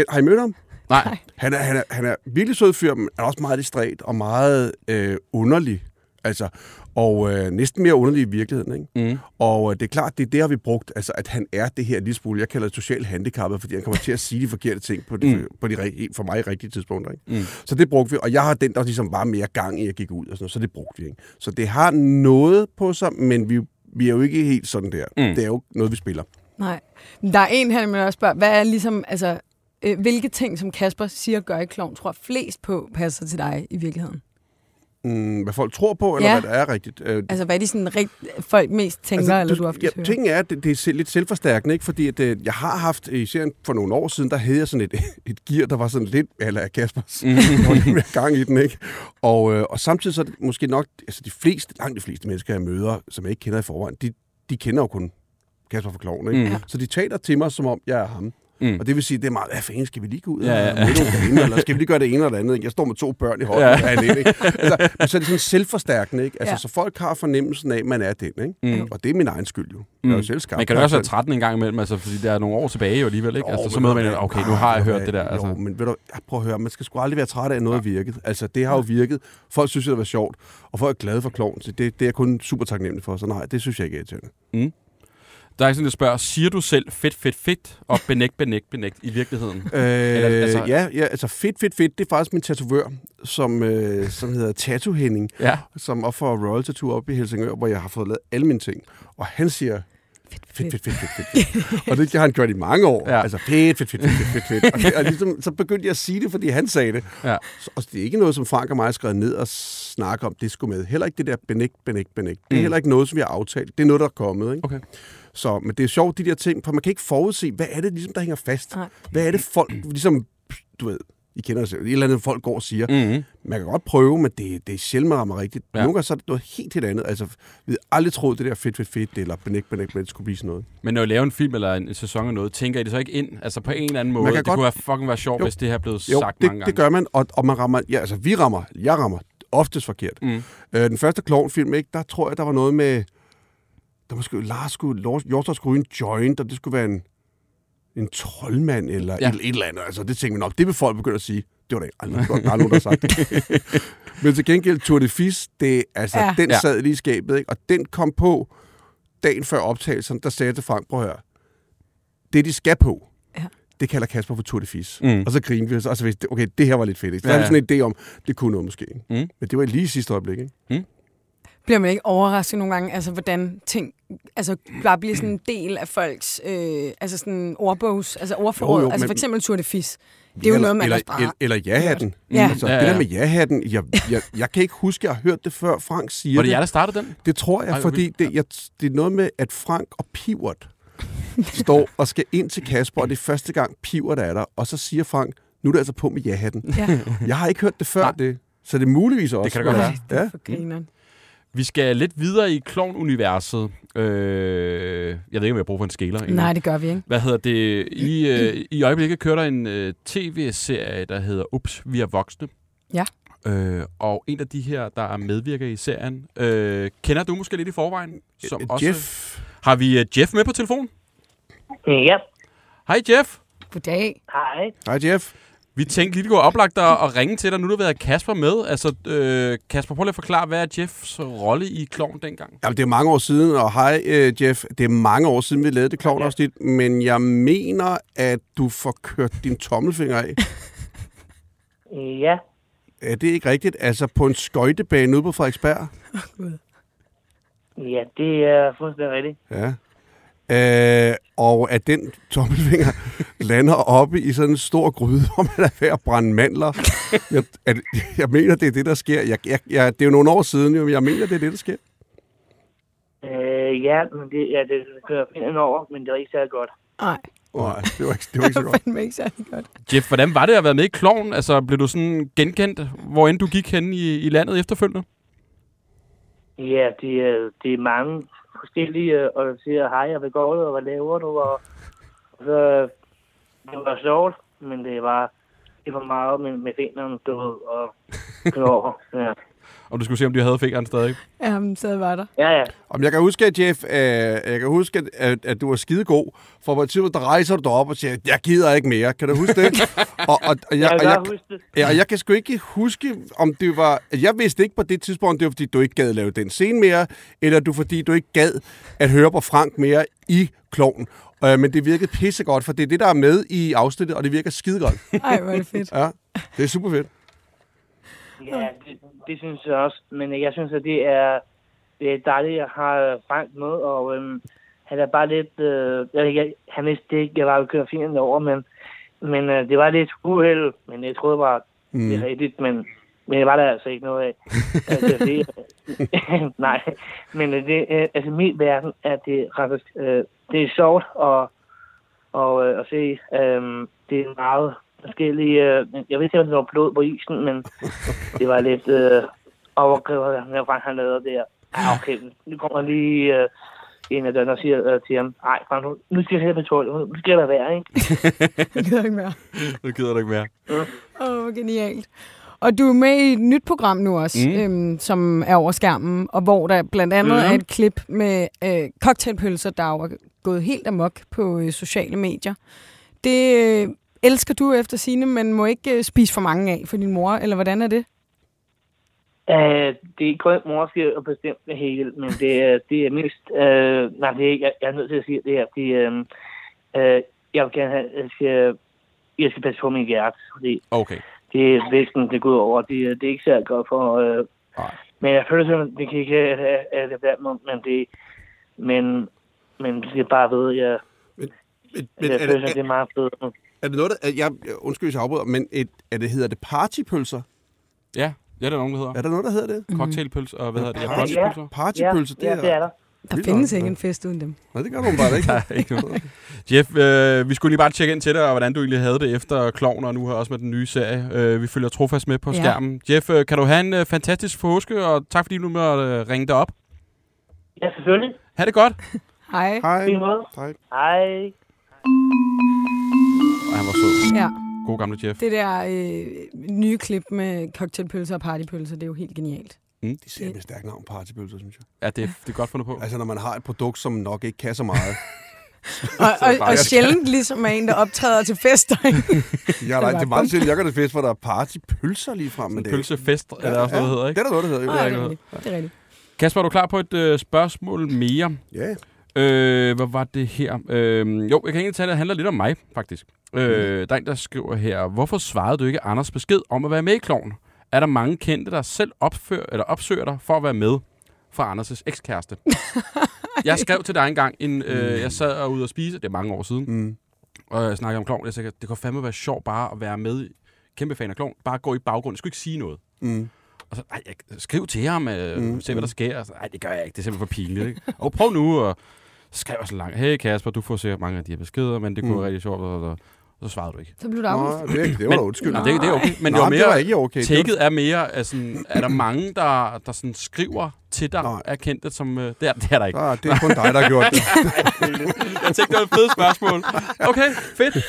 Har I mødt ham? Nej. Han er, han er, han er virkelig sød fyr, men er også meget distræt og meget øh, underlig. Altså, og øh, næsten mere underlig i virkeligheden. Ikke? Mm. Og øh, det er klart, det er det, har vi brugt. Altså, at han er det her lille smule, jeg kalder det socialt handicappet, fordi han kommer til at sige de forkerte ting på de, Mm. på de for mig rigtige tidspunkter. Ikke? Mm. Så det brugte vi, og jeg har den, der ligesom var mere gang i at gik ud, og sådan noget, så det brugte vi. Ikke? Så det har noget på sig, men vi, vi er jo ikke helt sådan der. Mm. Det er jo noget, vi spiller. Nej. Der er en her, der også spørger, hvad er ligesom, altså, øh, hvilke ting, som Kasper siger gør i Kloven, tror flest på passer til dig i virkeligheden? Mm, hvad folk tror på, eller Ja. hvad der er rigtigt. Øh, Altså, hvad er de sådan rigt, folk mest tænker, altså, eller du ofte ja, hører? Tingen er, at det, det er lidt selvforstærkende, ikke? fordi at, øh, jeg har haft i serien for nogle år siden, der havde jeg sådan et, et gear, der var sådan lidt, eller Kaspers, Mhm. der gang i den, ikke? Og, øh, og samtidig så er det måske nok, altså de fleste, langt de fleste mennesker, jeg møder, som jeg ikke kender i forvejen, de, de kender jo kun Kasper for Kloven, ikke? Mm. Så de taler til mig, som om jeg er ham. Mm. Og det vil sige, det er meget, hvad fanden, skal vi lige gå ud Ja, ja, og ja. damer, eller skal vi lige gøre det ene eller det andet? ikke? Jeg står med to børn i hånden, Ja. ja. er alene, ikke? Altså, men så er det sådan selvforstærkende, ikke? Altså, Ja. ja. så folk har fornemmelsen af, at man er den, ikke? Mm. Og det er min egen skyld jo. Jeg er jo selv skabt. Men kan du også være 13 en gang imellem, altså, fordi der er nogle år tilbage jo alligevel, ikke? Jo, Altså, så men møder man, okay, nu har jeg hørt det der. Altså. Jo, men ved du, jeg prøver at høre, man skal sgu aldrig være træt af, at noget har virket. Altså, det har jo virket. Folk synes, det var sjovt, og folk er glade for kloven, så det, det er jeg kun super taknemmelig for. Så nej, det synes jeg ikke er irriterende. Der er sådan, jeg spørger, siger du selv fedt, fedt, fedt, og benægt, benægt, benægt i virkeligheden? Øh, altså- altså, ja, ja, altså fedt, fedt, fedt, det er faktisk min tatovør, som, øh, som hedder Tattoo Henning, Ja. som op for Royal Tattoo op i Helsingør, hvor jeg har fået lavet alle mine ting. Og han siger, fedt, fedt, fedt, fedt, fedt, fedt. og det har han gjort i mange år. Ja. Altså fedt, fedt, fedt, fedt, fedt, fedt, fedt. Og, det, og ligesom, så begyndte jeg at sige det, fordi han sagde det. Ja. Så, og det er ikke noget, som Frank og mig har skrevet ned og snakke om, det skulle med. Heller ikke det der benægt, benægt, benægt. Det er Mm. heller ikke noget, som vi har aftalt. Det er noget, der er kommet. Ikke? Okay. Så, men det er sjovt, de der ting, for man kan ikke forudse, hvad er det, ligesom, der hænger fast? Nej. Hvad er det, folk, ligesom, du ved, I kender det selv, et eller andet, folk går og siger. Mm-hmm. Man kan godt prøve, men det, det er sjældent, man rammer rigtigt. Ja. Nogle gange så er det noget helt, helt andet. Altså, vi havde aldrig troet, det der fedt, fedt, fedt, eller benægt, benægt, benægt, skulle blive sådan noget. Men når I laver en film eller en sæson af noget, tænker I det så ikke ind? Altså på en eller anden måde. kan Det godt- kunne være fucking være sjovt, Jo. hvis det her blev Jo, sagt det, mange det gange. gør man, og, og man rammer, ja, altså vi rammer, jeg rammer oftest forkert. Mm. Øh, den første klovnfilm, ikke, der tror jeg, der var noget med, der måske, Lars skulle, Lars- Hjortøj skulle en joint, og det skulle være en, en troldmand, eller Ja. et, et eller andet. Altså, det tænkte man, "Nå, det vil folk begynde at sige. Det var da ikke aldrig, der er nogen, der har sagt det. Men til gengæld, Tour de Fis, det, altså, Ja. den sad lige i skabet, ikke? og den kom på dagen før optagelsen, der sagde jeg til Frank, prøv at høre, det de skal på, Ja. det kalder Kasper for Tour de Fis. Mm. Og så grinede vi, og så vidste okay, det her var lidt fedt. Ikke? Så Ja, ja, havde vi ja. sådan en idé om, det kunne noget måske. ikke? Mm. Men det var lige i sidste øjeblik, ikke? Bliver man ikke overrasket nogle gange, altså hvordan ting altså, bare bliver sådan en del af folks øh, altså sådan ordbogs, altså ordforråd, Jo, jo, altså for eksempel Tour de Fis. Det er jo eller, noget, man eller, også bare... eller, eller ja-hatten. Ja. Altså, Ja, det ja. der med ja-hatten, jeg, jeg, jeg kan ikke huske, jeg har hørt det før Frank siger Var det jer, der startede den? Det tror jeg, Ej, fordi vildt. det, jeg, det er noget med, at Frank og Pivert står og skal ind til Kasper, og det er første gang Pivert er der, og så siger Frank, nu er det altså på med ja-hatten. Ja. Jeg har ikke hørt det før, Nej. det. Så det er muligvis også. kan det godt være. det er Ja. for grineren. Vi skal lidt videre i klovn-universet. Øh, jeg ved ikke, om jeg bruger for en egentlig. Nej, det gør vi ikke. Hvad hedder det? I, øh, I øjeblikket kører der en øh, tv-serie, der hedder Ups, vi er voksne. Ja. Øh, og en af de her, der er medvirker i serien, øh, kender du måske lidt i forvejen? Som Øh, også, Jeff, Har vi øh, Jeff med på telefon? Ja, Hej Jeff. Goddag. hej. hej Jeff. Vi tænkte lige, det kunne være oplagt at, at ringe til dig. Nu har du været Kasper med. Altså, øh, Kasper, prøv lige at forklare, hvad er Jeffs rolle i Klovn dengang? Jamen, det er mange år siden, og hej uh, Jeff, det er mange år siden, vi lavede det klovnafsnit, men jeg mener, at du får kørt din tommelfinger af. Ja, Er det ikke rigtigt? Altså på en skøjtebane ude på Frederiksberg? ja, det er fuldstændig rigtigt. Ja. Øh, og at den tommelfinger lander oppe i sådan en stor gryde, hvor man er ved at brænde mandler. Jeg, at, jeg mener, det er det, der sker. Jeg, jeg, jeg, det er jo nogle år siden, jo, men jeg mener, det er det, der sker. Øh, ja, men det, ja, det kører fint over, men det er ikke særlig godt. Nej, Nej, det var ikke, det var ikke så det godt. fandme ikke særlig godt. Jeff, hvordan var det at være med i Klovn? Altså, blev du sådan genkendt, hvor end du gik hen i, i landet efterfølgende? Ja, det er, det er mange forskellige, øh, og siger, hej, jeg vil gå ud, og hvad laver du? Og, og så, det var sjovt, men det var det var meget med, med fingrene, du ved, og knor. Ja. Og du skulle se, om de havde fingeren stadig. Jamen, så var der. ja, ja. Om jeg kan huske, at Jeff, øh, jeg kan huske, at, at, du var skide god. For på et tidspunkt, der rejser du dig op og siger, jeg gider ikke mere. Kan du huske det? og, og, og, Jeg jeg, kan og, jeg, det. ja, og jeg kan sgu ikke huske, om det var... Jeg vidste ikke på det tidspunkt, det var, fordi du ikke gad lave den scene mere, eller du fordi du ikke gad at høre på Frank mere i kloven. Øh, men det virkede pissegodt, for det er det, der er med i afsnittet, og det virker skide godt. Ej, hvor er det fedt. Ja, det er super fedt. Ja, det, det synes jeg også. Men jeg synes, at det er, det er dejligt, at jeg har Frank med, og øhm, han er bare lidt... Øh, jeg, jeg, han vidste ikke, jeg var jo kørt fint over, men, men øh, det var lidt uheld, men jeg troede bare, mm. det er rigtigt, men, Men det var der altså ikke noget af. altså, det, nej, men øh, det, øh, altså min verden er det faktisk, øh, det er sjovt at, og, øh, at se. Øh, det er meget forskellige, øh, jeg ved ikke, om det var blod på isen, men det var lidt øh, overdrevet, når Frank han lavede det her. Ah, okay, nu kommer lige øh, en af dem og siger øh, til ham, nej, Frank, nu, nu skal jeg have på toilet, nu skal lade være, ikke? Jeg gider ikke mere. Nu gider du ikke mere. Åh, oh, genialt. Og du er med i et nyt program nu også, mm. øhm, som er over skærmen, og hvor der blandt andet mm. er et klip med øh, cocktailpølser, der er gået helt amok på øh, sociale medier. Det øh, elsker du efter sine, men må ikke øh, spise for mange af for din mor, eller hvordan er det? Uh, det er kun måske at bestemme det hele, men det er, det er mest... Uh, nej, det er ikke, jeg, jeg er nødt til at sige det her. Det, uh, uh, jeg vil gerne have... Jeg skal, jeg skal passe på min hjerte, fordi Okay. det er væsken, det går over. Det, det er ikke særlig godt for... Uh, Nej. men jeg føler simpelthen, det kan ikke have det der, men det... Men, men det er bare ved, jeg, Men, jeg men er, føler, det, det er, er meget fedt. Er det noget, der... er- Jeg, undskyld, hvis jeg afbryder, men et, er det, hedder det partypølser? Ja, ja, det er nogen, der hedder. Er der noget, der hedder det? Cocktailpølse, og hvad hedder det? Ja, Ja. brunchpølser. Partypølser, ja, det er der. Der Vildt findes ikke en fest uden dem. Nej, det gør nogen bare ikke. Der er ikke noget. Jeff, øh, vi skulle lige bare tjekke ind til dig, og hvordan du egentlig havde det efter Klovn, og nu her også med den nye serie. Øh, vi følger trofast med på Ja. skærmen. Jeff, øh, kan du have en øh, fantastisk påske, og tak fordi du måtte øh, ringe dig op. Ja, selvfølgelig. Ha' det godt. Hej. Hej. Hej. Hej. Og han var sød. Ja, God gamle Jeff. det der øh, nye klip med cocktailpølser og partypølser, det er jo helt genialt. De ser med stærkt navn, partypølser, synes jeg. Ja, det, det er godt fundet på. Altså, når man har et produkt, som nok ikke kan så meget. Og, og, og sjældent ligesom er en, der optræder til fester. ikke? Er var det er meget sjældent, jeg gør det fest, hvor der er partypølser lige frem. Men det Pølsefest, er der også noget, der hedder, Det ikke? er der noget, der hedder. Nej, jo. det er rigtigt. Det er rigtigt. Kasper, er du klar på et øh, spørgsmål mere? Ja, Øh, hvad var det her? Øh, jo, jeg kan egentlig tage det, det handler lidt om mig, faktisk. Øh, Mm. der er en, der skriver her, hvorfor svarede du ikke Anders besked om at være med i Kloven? Er der mange kendte, der selv opfører, eller opsøger dig for at være med fra Anders' ekskæreste? jeg skrev til dig engang, en, øh, jeg sad og ude og spise, det er mange år siden, mm. og jeg snakkede om Kloven. Jeg sagde, det kunne fandme være sjovt bare at være med, i- kæmpe fan af Kloven, bare gå i baggrunden, jeg skulle ikke sige noget. Mm. Og så, ej, jeg, skriv til ham, øh, Mm, mm, se hvad der sker. Og så, ej, det gør jeg ikke, det er simpelthen for pinligt. Ikke? Og prøv nu, og skrev jeg så langt, hey Kasper, du får sikkert mange af de her beskeder, men det kunne Mm. være rigtig sjovt, og, og, og så svarede du ikke. Så blev du afvist. Nå, det, det var Men- da undskyld. Nej, det, det er okay, men Nej, det var det var mere, ikke okay. Tækket er mere, altså, er der mange, der, der sådan skriver til dig, Nej. er kendte som... Øh, det, er, det er der ikke. Ah, det er kun dig, der har gjort det. Jeg tænkte, det var et fedt spørgsmål. Okay, fedt. Det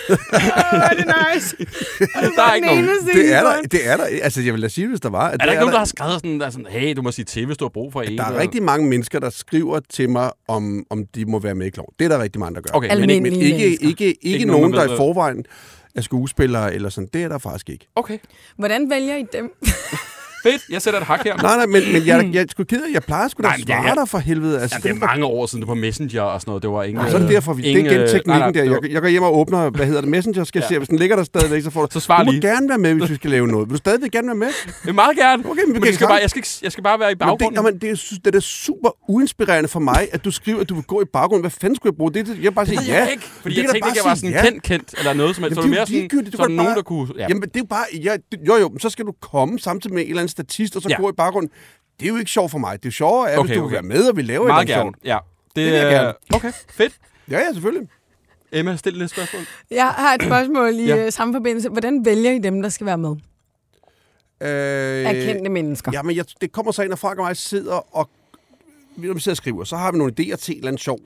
er nice. Der er ikke nogen. Det er der, det er der. Altså, jeg vil da sige, hvis der var. at Er det der ikke nogen, der har skrevet sådan, der er sådan, hey, du må sige til, hvis du har brug for en? Der er rigtig mange mennesker, der skriver til mig, om, om de må være med i Klovn. Det er der rigtig mange, der gør. Okay, men ikke, Men Almindelige ikke, mennesker. ikke, ikke, Ikke nogen, nogen, der der i forvejen er skuespillere eller sådan. Det er der faktisk ikke. okay, Hvordan vælger I dem? Fedt. Jeg sætter et hak her. Nej, nej, men, men jeg, jeg, jeg skulle ked af, jeg plejer sgu da Nej, at svare dig for helvede. Altså, Ja, det er mange år siden, det var Messenger og sådan noget. Det var ingen... Så er det derfor, vi, det er ingen, igen øh, teknikken nej, nej, der. Jeg, jeg går hjem og åbner, hvad hedder det, Messenger, skal Ja. ja. se, hvis den ligger der stadigvæk, så får du, Så svar du må lige. gerne være med, hvis vi skal lave noget. Vil du stadigvæk gerne være med? Det er meget gerne. Okay, men men det skal bare, jeg, skal jeg skal bare være i Men det, baggrunden. jamen, det, er, det er super uinspirerende for mig, at du skriver, at du vil gå i baggrunden. Hvad fanden skulle jeg bruge det til? Jeg bare sige ja. jeg ikke, fordi jeg tænkte ikke, jeg var sådan ja. kendt, kendt eller noget som helst. Så var er mere sådan. Du nogen, der kunne... Ja. Jamen, det er jo bare... Ja, jo, jo, så skal du komme samtidig med en eller anden statist, og så Ja. gå i baggrunden. Det er jo ikke sjovt for mig. Det er sjovere, at Okay, hvis du okay. vil være med, og vi laver Meget et andet Ja. Det, vil jeg er- gerne. Okay, fedt. sjovt. Ja, ja, selvfølgelig. Emma, stil lidt spørgsmål. Jeg har et spørgsmål i Ja. ja. samme forbindelse. Hvordan vælger I dem, der skal være med? Øh, Af kendte mennesker. Ja, men jeg, det kommer så ind, når Frank og mig sidder og, når vi sidder og skriver, så har vi nogle idéer til en eller anden sjov,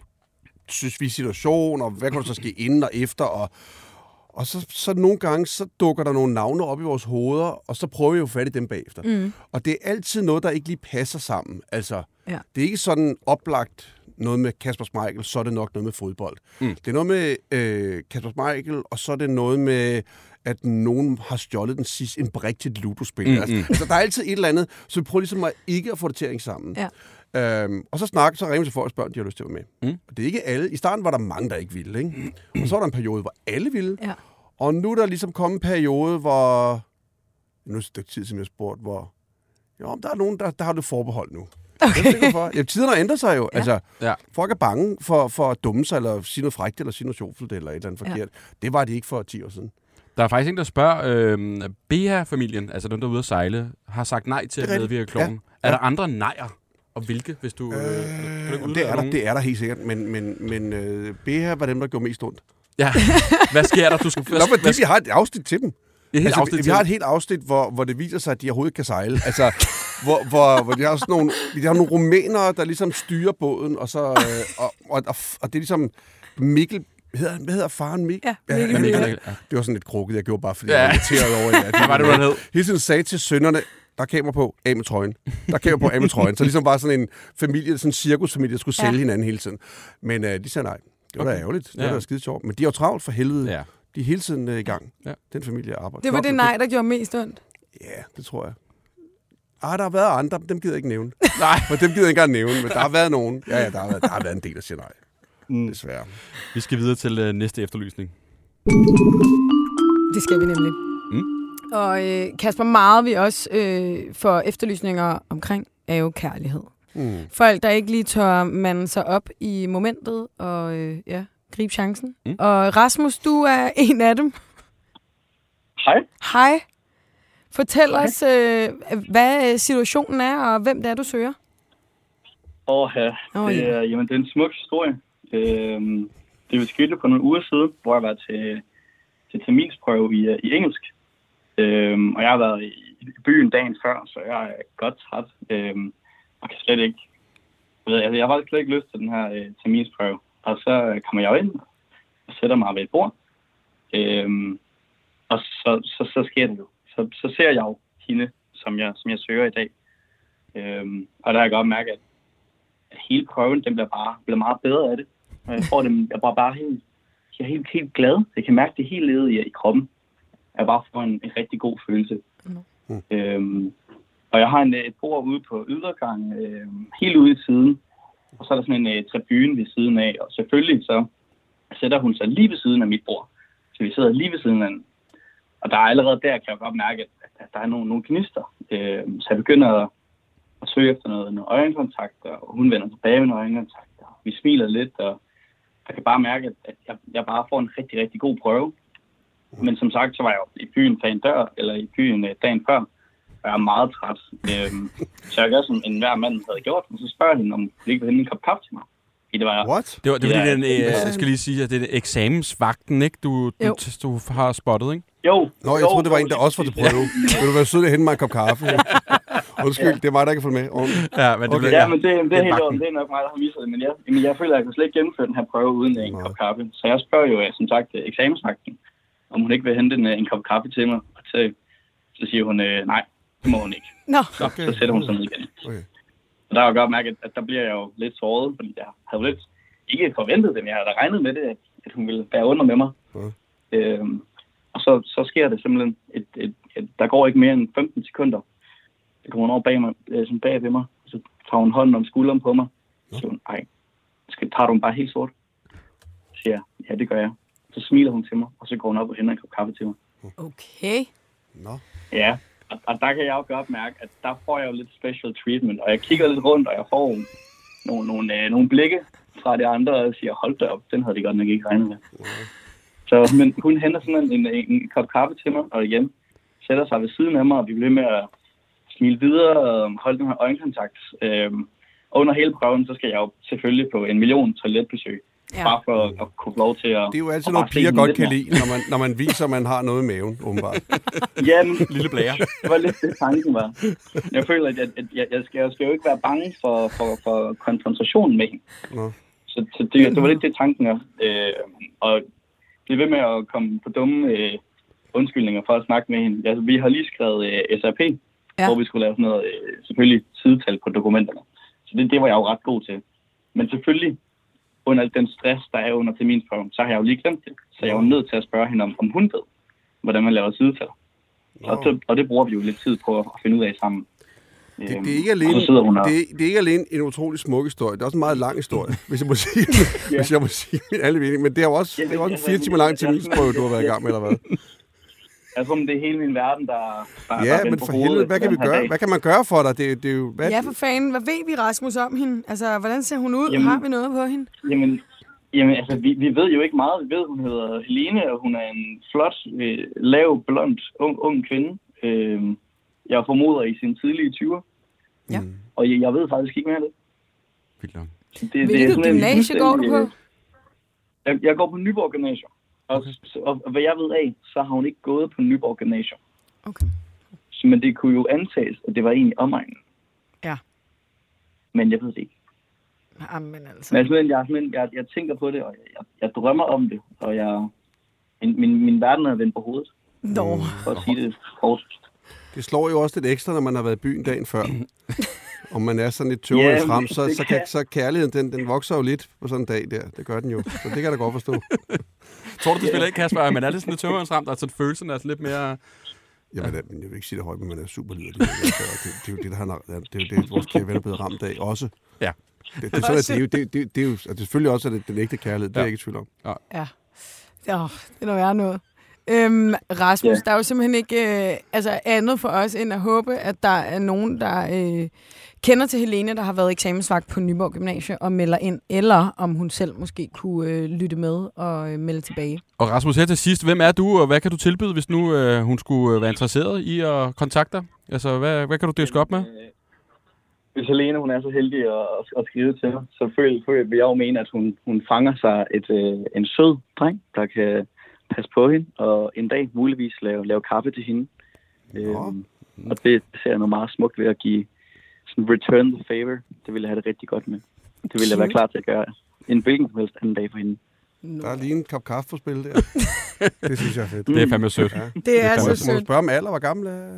synes vi, situation, og hvad kan der så ske inden og efter, og, og så, så nogle gange, så dukker der nogle navne op i vores hoveder, og så prøver vi jo at få fat i dem bagefter. Mm. Og det er altid noget, der ikke lige passer sammen. Altså, Ja. det er ikke sådan oplagt noget med Kasper Schmeichel, så er det nok noget med fodbold. Mm. Det er noget med øh, Kasper Schmeichel, og så er det noget med, at nogen har stjålet den sidste, en brik til et ludospil. Mm, Mm, altså, mm. altså, der er altid et eller andet, så vi prøver ligesom at ikke at få det til at hænge sammen. Ja. Øhm, og så snakker, så ringer vi til folk og spørger, om de har lyst til at være med. Mm. Og det er ikke alle. I starten var der mange, der ikke ville. Ikke? Og så var der en periode, hvor alle ville. Ja. Og nu er der ligesom kommet en periode, hvor... Nu er det et stykke tid, som jeg spurgte, hvor... Jo, der er nogen, der, der har det forbehold nu. Okay. Hvorfor. Ja, tiderne har ændret sig jo. Ja. Altså, Ja. folk er bange for, for at dumme sig, eller sige noget frækt, eller sige noget sjovt, eller et eller andet forkert. Ja. Det var det ikke for 10 år siden. Der er faktisk en, der spørger, øh, Bea-familien, altså dem, der er ude at sejle, har sagt nej til at medvirke kloven. Ja. Er der andre nejer? Og hvilke, hvis du... Øh, kan du Øh, det, er der, det er der helt sikkert, men, men, men øh, BH var dem, der gjorde mest ondt. Ja. Hvad sker der? Du skal... Nå, fordi vi har et afsnit til dem. Et helt Altså, afsnit vi, vi har et helt afsnit, hvor, hvor det viser sig, at de overhovedet kan sejle. Altså, hvor, hvor, hvor de har sådan nogle, de har nogle rumænere, der ligesom styrer båden, og så øh, og, og, og, og det er ligesom Mikkel, hvad hedder, hvad hedder faren Mikkel? Ja, Mikkel Ja. Mikkel, ja. Det var sådan lidt krukket, jeg gjorde bare, fordi Ja. ja. jeg var irriteret over jer. Hvad var det, du hed? Hele tiden sagde til sønnerne, der er kamera på, af med trøjen. Der er kamera på, af med trøjen. Så ligesom bare sådan en familie, sådan en cirkusfamilie, der skulle Ja. sælge hinanden hele tiden. Men øh, de sagde nej. Det var okay. da ærgerligt. Det Ja. var da skide sjovt. Men de er jo travlt for helvede. Ja. De er hele tiden øh, i gang. Ja. Den familie arbejder. Det var knokler det nej, der gjorde mest ondt. Ja, det tror jeg. Ah, der har været andre, dem gider jeg ikke nævne. Nej. For dem gider jeg ikke engang nævne, men der har været nogen. Ja, ja, der har været, der har været en del, der siger nej. Mm. Desværre. Vi skal videre til øh, næste efterlysning. Det skal vi nemlig. Mm. Og øh, Kasper, meget vi også øh, får efterlysninger omkring, er jo kærlighed. Mm. Folk, der ikke lige tør mande sig op i momentet og øh, ja, gribe chancen. Mm. Og Rasmus, du er en af dem. Hej. Hej. Fortæl Hej. os, øh, hvad øh, situationen er, og hvem det er, du søger. Åh, ja. Åh, det, ja. er, jamen, det er en smuk historie. Øhm, det skete for nogle uger siden, hvor jeg var til, til terminsprøve i, øh, i engelsk. Øhm, og jeg har været i, i byen dagen før, så jeg er godt træt. Øhm, og kan slet ikke... Jeg, ved, altså, jeg har faktisk slet ikke lyst til den her øh, terminsprøve. Og så øh, kommer jeg ind og sætter mig ved et bord. Øhm, og så, så, så sker det jo. Så, så ser jeg jo hende, som jeg, som jeg søger i dag. Øhm, og der har jeg godt mærket, at at hele prøven, den bliver bare bliver meget bedre af det. Og jeg får det, jeg bliver bare helt, jeg er helt, helt glad. Jeg kan mærke det helt nede i, i kroppen. Jeg bare får en, en rigtig god følelse. Mm. Øhm, og jeg har en, et bord ude på ydergangen, øh, helt ude i siden. Og så er der sådan en uh, tribune ved siden af. Og selvfølgelig så sætter hun sig lige ved siden af mit bord. Så vi sidder lige ved siden af den. Og der er allerede der, kan jeg godt mærke, at, at der er nogle, nogle gnister. Øh, så jeg begynder at og søge efter noget, noget øjenkontakt, og hun vender tilbage med noget øjenkontakt, og vi smiler lidt, og jeg kan bare mærke, at- at jeg, jeg bare får en rigtig, rigtig god prøve. Men som sagt, så var jeg jo i byen dagen dør, eller i byen øh, dagen før, og jeg er meget træt. Øhm, så jeg gør, som enhver mand havde gjort, og så spørger jeg hende, om hun ikke vil hente en kop kaffe til mig. Fordi det var What? Det var, det var Ja, ja, den, øh, det er- jeg skal lige sige, at det er eksamensvagten, ikke? Du, du, du har spottet, ikke? Jo. Nå, jeg jo, troede, det var en, der også var til prøve. Vil du være sød at hente mig en kop kaffe? Undskyld, det er mig, der ikke kan følge med. Ordentligt. Ja, men det Okay. Ja, men det, det, Det er er helt ordentligt. Det er nok mig, der har vist det. Men jeg, men jeg føler, at jeg kan slet ikke gennemføre den her prøve uden en Nej. kop kaffe. Så jeg spørger jo, øh, som sagt, øh, eksamensvagten, om hun ikke vil hente en, øh, en kop kaffe til mig. Og så, så siger hun, øh, nej, det må hun ikke. Nå, Så, okay. så sætter hun sig ned igen. Okay. Og der har jeg godt mærket, at der bliver jeg jo lidt såret, fordi jeg havde jo lidt ikke forventet det, men jeg havde da regnet med det, at, at hun ville bære under med mig. Ja. Øhm, og så, så sker det simpelthen, et, et, et, der går ikke mere end 15 sekunder. Så kommer hun over bag, mig, øh, sådan bag ved mig, og så tager hun hånden om skulderen på mig. Så siger hun, ej, skal, tager du den bare helt sort? Så siger jeg, ja, det gør jeg. Så smiler hun til mig, og så går hun op og henter en kop kaffe til mig. okay. Nå. Ja, og, og der kan jeg jo godt mærke, at der får jeg jo lidt special treatment, og jeg kigger lidt rundt, og jeg får nogle, nogle, øh, nogle blikke fra de andre, og siger, hold da op, den havde de godt nok ikke regnet med. Så, men hun henter sådan en, en, en kop kaffe til mig, og igen sætter sig ved siden af mig, og vi bliver ved med at smile videre og holde den her øjenkontakt. Øhm, og under hele prøven, så skal jeg jo selvfølgelig på en million toiletbesøg, ja. Bare for at, at kunne få lov til at... Det er jo altid noget, piger godt kan lide, når man, når man viser, at man har noget i maven, åbenbart. Ja, men Lille blære. det var lidt det, tanken var. Jeg føler, at jeg, at jeg, jeg, skal, jeg skal jo ikke være bange for, for, for konfrontationen med hende. Nå. Så, så det, det var lidt det, tanken er. Øh, og blive ved med at komme på dumme øh, undskyldninger for at snakke med hende. Altså, vi har lige skrevet øh, SRP, ja. hvor vi skulle lave sådan noget, øh, selvfølgelig sidetal på dokumenterne. Så det, det var jeg jo ret god til. Men selvfølgelig, under den stress, der er under terminsprøven, så har jeg jo lige glemt det. Så jeg er jo nødt til at spørge hende, om, om hun ved, hvordan man laver sidetal. Og, det, og det bruger vi jo lidt tid på at finde ud af sammen. Det, Øhm, det, er ikke og alene, hun og... det, det er ikke alene en utrolig smuk historie. Det er også en meget lang historie, hvis jeg må sige, ja. hvis jeg må sige min alle mening. Men det er jo også, det er også en fire timer lang terminsprøve, du har været i gang med, eller hvad? Jeg tror, det er hele min verden, der, der der er Ja, vendt men på for helvede, hvad kan vi gøre? dag. Hvad kan man gøre for dig? Det, det er jo, hvad, Ja, for fanden. Hvad ved vi, Rasmus, om hende? Altså, hvordan ser hun ud? Jamen- Har vi noget på hende? Jamen, Jamen, altså, vi, vi ved jo ikke meget. Vi ved, hun hedder Helene, og hun er en flot, øh, lav, blond, ung, ung kvinde. Øh, jeg formoder i sin tidlige 20'er. Ja. Og jeg, jeg ved faktisk ikke mere af det. Vildt nok. Det, Hvilket sådan en gymnasie går du på? øh, Jeg, jeg går på Nyborg Gymnasium. Og, og, og hvad jeg ved af, så har hun ikke gået på Nyborg Gymnasium. Okay. Så, men det kunne jo antages, at det var egentlig omegnen. Ja. Men jeg ved det ikke. Jamen altså. Men jeg, simpelthen, jeg, simpelthen, jeg, jeg tænker på det, og jeg, jeg, jeg drømmer om det. Og jeg, min, min, min verden er vendt på hovedet, Nå. for at sige det kort. Det slår jo også lidt ekstra, når man har været i byen dagen før. Om man er sådan lidt tøvende Ja, frem, så, så, kan, kan- så kærligheden, den, den vokser jo lidt på sådan en dag der. Det gør den jo. Så det kan jeg da godt forstå. Tror du, det spiller ikke, Kasper, man er lidt sådan lidt tømmerensramt, og sådan følelsen er sådan lidt mere... Jamen, ja. men jeg vil ikke sige det højt, men man er super liderlig. Det, det, det, er jo det, der har, det er jo det, vores kære ven er blevet ramt af også. Ja. Det, det, er sådan, at det, er jo, det, det, det er jo altså, selvfølgelig også at det, den ægte kærlighed. Det er Ja. jeg ikke i tvivl om. Ja. Oh, det er noget værre noget. Øhm, Rasmus, Ja. der er jo simpelthen ikke øh, altså andet for os, end at håbe, at der er nogen, der øh, kender til Helene, der har været eksamensvagt på Nyborg Gymnasie og melder ind, eller om hun selv måske kunne øh, lytte med og øh, melde tilbage. Og Rasmus, her til sidst, hvem er du, og hvad kan du tilbyde, hvis nu øh, hun skulle øh, være interesseret i at kontakte dig? Altså, hvad, hvad kan du diske op med? Øh, Hvis Helene hun er så heldig at, at skrive til mig, så føler, føler vil jeg jo mene, at hun, hun fanger sig et, øh, en sød dreng, der kan passe på hende, og en dag muligvis lave, lave kaffe til hende. Øhm, og det ser jeg noget meget smukt ved at give sådan return the favor. Det vil jeg have det rigtig godt med. Det vil jeg være klar til at gøre en hvilken som helst anden dag for hende. Der er lige en kop kaffe på spil der. det synes jeg er fedt. Det er fandme sødt. Ja. Det er Må, så må du sødt. spørge om alder? Hvor gammel er,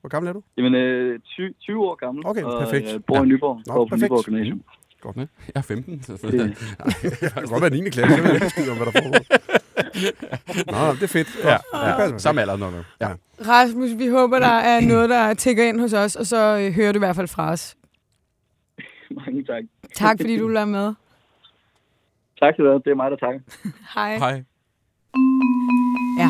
hvor gammel er du? Jamen, øh, 20, 20 år gammel, Okay, og perfekt. jeg bor Ja. i Nyborg, Nå, går på perfekt. Nyborg Gymnasium. Godt. Jeg er 15. Så, Det, Det kan godt være 9. klasse. Jeg ved ikke om, hvad der foregår. Nå, det er fedt. Ja, ja. passer. Samme alder nok. Ja. Rasmus, vi håber, der er noget, der tigger ind hos os, og så øh, hører du i hvert fald fra os. mange tak. Tak, fordi du lader med. Tak skal du have. Det er mig, der takker. Hej. Hej. Ja.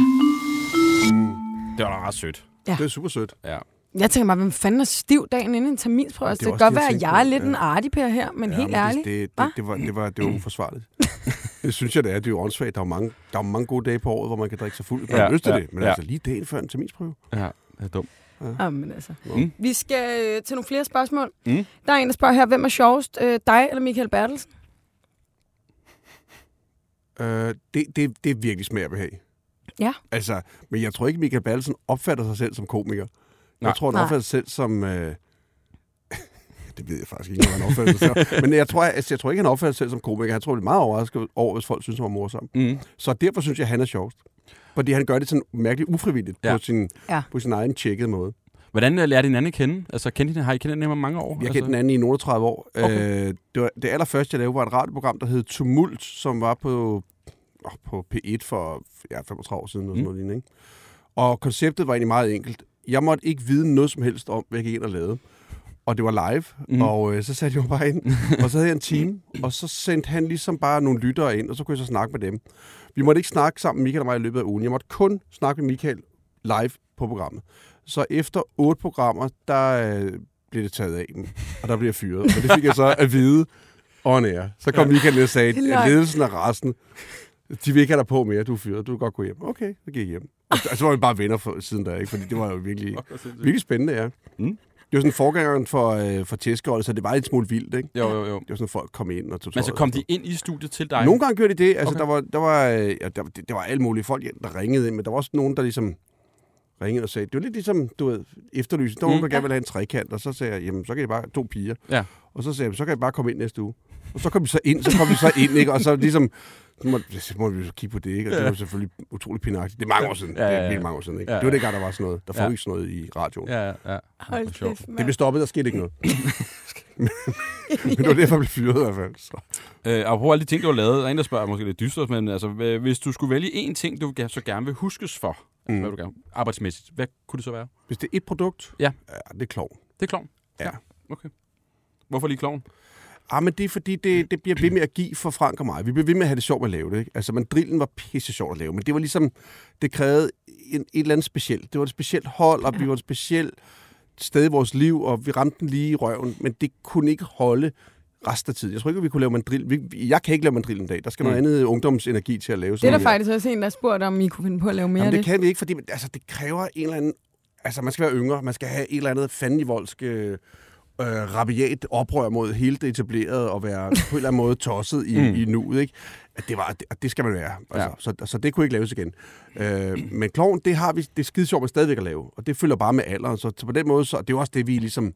Det var da ret sødt. Det er super sødt. Ja. Jeg tænker mig, hvem fanden er stiv dagen inden en terminsprøve? Ja, Altså, det det, kan godt være, at jeg er lidt Ja. en artiper her, men Ja, helt men ærligt. Det, det, det, det, var, det, var, det var uforsvarligt. det synes jeg, det er. Det er jo åndssvagt. Der er jo mange, der er mange gode dage på året, hvor man kan drikke sig fuld. Man Ja, har lyst til ja, det. Men ja. altså lige dagen før en terminsprøve. Ja, det er dumt. Jamen, altså. Mm. Vi skal øh, til nogle flere spørgsmål. Mm. Der er en, der spørger her, hvem er sjovest? Øh, dig eller Michael Bertelsen? Øh, det, det, det er virkelig smag og behag. Ja. Altså, men jeg tror ikke, Michael Bertelsen opfatter sig selv som komiker. Nej. Jeg tror, opfatter sig selv som... Øh, det ved jeg faktisk ikke, hvad han opfatter sig selv. Men jeg tror, altså, jeg tror ikke, han opfatter sig selv som komiker. Han tror, det er meget overrasket over, hvis folk synes, han var morsom. Mm. Så derfor synes jeg, han er sjovst. Fordi han gør det sådan mærkeligt ufrivilligt Ja. på, sin, Ja. på sin egen tjekkede måde. Hvordan øh, lærte din anden kende? Altså, kendte hende, har I kendt hinanden i mange år? Jeg altså? kendte den anden i nogle 30 år. Okay. Øh, det, var, det allerførste, jeg lavede, var et radioprogram, der hed Tumult, som var på, åh, på P1 for ja, 35 år siden. Og, sådan Mm. noget lignende, ikke? og konceptet var egentlig meget enkelt. Jeg måtte ikke vide noget som helst om, hvad jeg gik ind og lavede. Og det var live, Mm. og øh, så satte jeg mig bare ind, og så havde jeg en time, og så sendte han ligesom bare nogle lyttere ind, og så kunne jeg så snakke med dem. Vi måtte ikke snakke sammen, Michael og mig, i løbet af ugen. Jeg måtte kun snakke med Michael live på programmet. Så efter otte programmer, der øh, blev det taget af dem, og der blev jeg fyret. Og det fik jeg så at vide on air. Så kom Michael og sagde, er at ledelsen af resten, de vil ikke have dig på mere, du er fyret, du kan godt gå hjem. Okay, så gik jeg hjem. Og så- så var vi bare venner for, siden der, ikke? fordi det var jo virkelig, virkelig spændende, ja. Mm. Det var sådan forgængeren for, øh, for tæskeholdet, så det var en smule vildt, ikke? Jo, jo, jo. Det var sådan, folk kom ind og tog Men så kom de ind i studiet til dig? Nogle gange gjorde de det. Altså, Okay. der var, der var, øh, ja, der, det, det var alle mulige folk, der ringede ind, men der var også nogen, der ligesom ringede og sagde, det var lidt ligesom, du ved, efterlysning. Der var Mm. nogen, der gerne ville have en trekant, og så sagde jeg, jamen, så kan I bare, to piger. Ja. Og så sagde jeg, så kan I bare komme ind næste uge. Og så kom vi så ind, så kom vi så ind, ikke? Og så ligesom, må, så må vi jo kigge på det, ikke? Og det var selvfølgelig utroligt pinagtigt. Det er mange år siden. Ja, ja, Det ja. er virkelig mange år siden, ikke? Ja, Det var ja. det gang, der var sådan noget. Der Ja. foregik sådan noget i radioen. Ja, ja, ja. Hold Hvor sjovt. Det blev stoppet, der skete ikke noget. men det var derfor, jeg blev fyret i hvert fald. Så. Øh, apropos alle de ting, du har lavet, der er en, der spørger måske lidt dystert, men altså, hvis du skulle vælge én ting, du så gerne vil huskes for, Mm. hvad du gerne, arbejdsmæssigt, hvad kunne det så være? Hvis det er et produkt, Ja. ja det er klov. Det er klovn. Ja. Okay. Hvorfor lige klovn? Ah, men det er fordi, det, det bliver ved med at give for Frank og mig. Vi bliver ved med at have det sjovt at lave det. Ikke? Altså, man, drillen var pisse sjovt at lave, men det var ligesom, det krævede en, et eller andet specielt. Det var et specielt hold, og vi var et specielt sted i vores liv, og vi ramte den lige i røven, men det kunne ikke holde resten af tiden. Jeg tror ikke, vi kunne lave mandrill. Vi, jeg kan ikke lave mandrill en dag. Der skal Mm. noget andet ungdomsenergi til at lave Det er sådan der faktisk også en, der har spurgt, om I kunne finde på at lave mere Jamen, af det det. kan vi ikke, fordi altså, det kræver en eller anden... Altså, man skal være yngre. Man skal have et eller andet fandenivoldsk øh, øh, rabiat oprør mod hele det etablerede og være på en eller anden måde tosset i, Mm. i nuet, ikke? At det, var, det, og det skal man være. Altså, Ja. så, så det kunne ikke laves igen. Øh, men kloven, det har vi, det er skide sjovt med stadigvæk at lave. Og det følger bare med alderen. Så, så på den måde, så det er jo også det, vi ligesom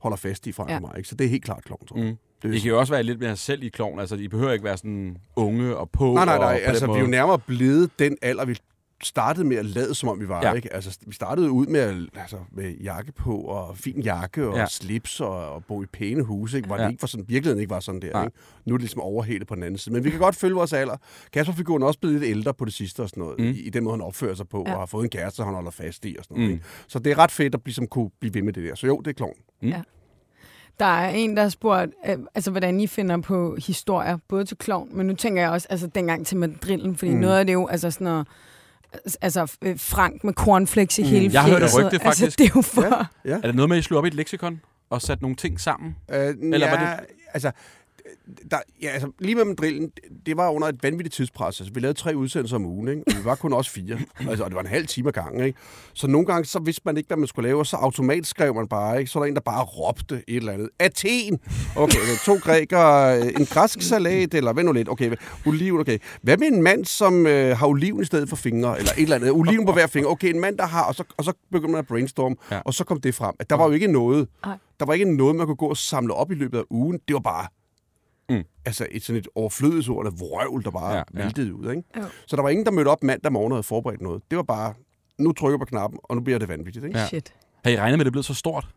holder fast i fra Ja. mig. Ikke? Så det er helt klart kloven, tror jeg. Mm. Det I kan jo også være lidt mere selv i klovn. Altså, I behøver ikke være sådan unge og på. Nej, nej, og nej. på den Altså, vi er jo nærmere blevet den alder, vi startede med at lade, som om vi var. Ja. Ja. Ikke? Altså, vi startede ud med, at- altså, med jakke på, og fin jakke, og Ja. ja. slips, og, og bo i pæne huse, ikke? hvor Ja. ja. det ikke var sådan, virkeligheden ikke var sådan der. Nej. Ikke? Nu er det ligesom overhældet på den anden side. Men vi kan godt følge vores alder. Kasper-figuren er også blevet lidt ældre på det sidste og sådan noget, Mm. mm. i, i den måde, han opfører sig på, Ja. ja. og har fået en kæreste, han holder fast i og sådan noget. Mm. Ikke? Så det er ret fedt at ligesom kunne blive ved med det der. Så jo, det er klovn. Der er en, der har spurgt, øh, altså, hvordan I finder på historier, både til klovn, men nu tænker jeg også, altså dengang til madrillen, fordi mm. Mm. noget af det er jo, altså sådan noget, altså øh, Frank med cornflakes i Mm. hele Jeg har hørt et fjeset. rygte, Altså, faktisk. det er jo for... Ja. Ja. Er det noget med, at I slog op i et leksikon og satte nogle ting sammen? Øh, Eller ja, var Altså, der, ja, altså, lige med drillen, det var under et vanvittigt tidspres. Altså, vi lavede tre udsendelser om ugen, ikke? og vi var kun også fire. Altså, og det var en halv time ad gangen. Ikke? Så nogle gange, så vidste man ikke, hvad man skulle lave, og så automatisk skrev man bare. Ikke? Så var der en, der bare råbte et eller andet. Athen! Okay, to grækere, en græsk salat, eller hvad nu lidt? Okay, oliven, okay. Hvad med en mand, som øh, har oliven i stedet for fingre, eller et eller andet? Oliven på hver finger. Okay, en mand, der har, og så, og så begyndte man at brainstorme, Ja. og så kom det frem. At der var jo ikke noget, der var ikke noget, man kunne gå og samle op i løbet af ugen. Det var bare Mm. altså et sådan et overflødighedsord, eller vrøvl, der bare Ja, ja, ja. væltede ud. Ikke? Så der var ingen, der mødte op mandag morgen og havde forberedt noget. Det var bare, nu trykker på knappen, og nu bliver det vanvittigt. Ikke? Ja. Shit. Har I regnet med, at det blev så stort?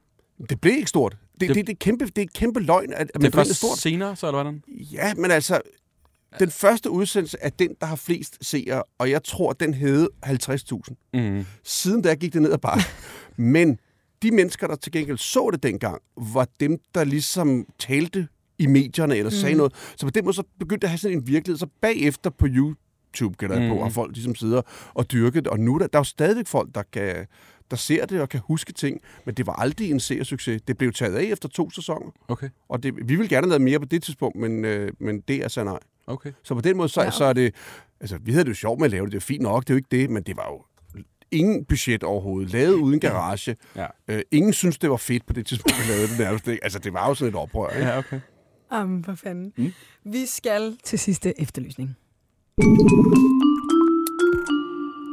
Det blev ikke stort. Det, Det- det, det, er, kæmpe, det er kæmpe løgn, at, at Det er man stort. senere, så eller hvordan? Ja, men altså, den første udsendelse er den, der har flest seere, og jeg tror, den hed 50.000. Mm. Siden da gik det ned ad bakke. Men de mennesker, der til gengæld så det dengang, var dem, der ligesom talte i medierne eller sagde Mm. noget. Så på den måde så begyndte det at have sådan en virkelighed. Så bagefter på YouTube, jeg Mm. på, har folk ligesom sidder og dyrket det. Og nu er der, der er jo stadigvæk folk, der kan der ser det og kan huske ting, men det var aldrig en seersucces. Det blev taget af efter to sæsoner, Okay, og det, vi ville gerne have lavet mere på det tidspunkt, men, øh, men det er så nej. okay. Så på den måde, så, Ja, så er det... Altså, vi havde det jo sjovt med at lave det. Det er fint nok, det er jo ikke det, men det var jo ingen budget overhovedet. Lavet uden garage. Ja. Øh, ingen synes, det var fedt på det tidspunkt, vi lavede det nærmest. Altså, det var jo sådan et oprør. Ikke? Ja, okay. Jamen, for fanden. Mm. Vi skal til sidste efterlysning.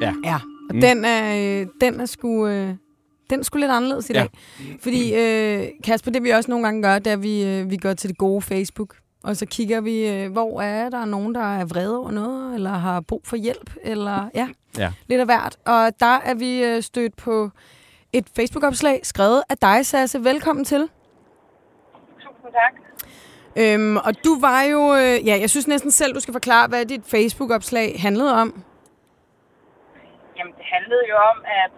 Ja. Ja, og Mm. den, er, øh, den er sgu... Øh, den sgu lidt anderledes i Ja. dag. Fordi, øh, Kasper, det vi også nogle gange gør, det er, at vi, øh, vi går til det gode Facebook. Og så kigger vi, øh, hvor er der nogen, der er vrede over noget, eller har brug for hjælp, eller ja, Ja. lidt af hvert. Og der er vi øh, stødt på et Facebook-opslag, skrevet af dig, Sasse. Velkommen til. Tusind tak. Øhm, og du var jo... Øh, ja, jeg synes næsten selv, du skal forklare, hvad dit Facebook-opslag handlede om. Jamen, det handlede jo om, at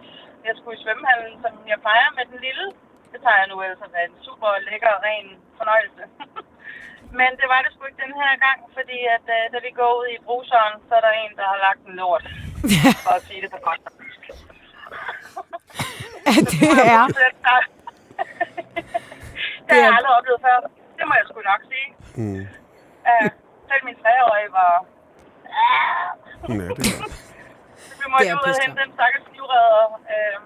jeg skulle i svømmehallen, som jeg plejer med den lille. Det tager jeg nu altså være en super lækker, ren fornøjelse. Men det var det sgu ikke den her gang, fordi at, øh, da vi går ud i bruseren, så er der en, der har lagt en lort. For at sige det på godt. At det er... det har jeg aldrig oplevet før. Det må jeg sgu nok sige. Mm. Uh, selv min treårige var... Ja, det er. Vi måtte Det er ud og hente den stakkels livredder, øh,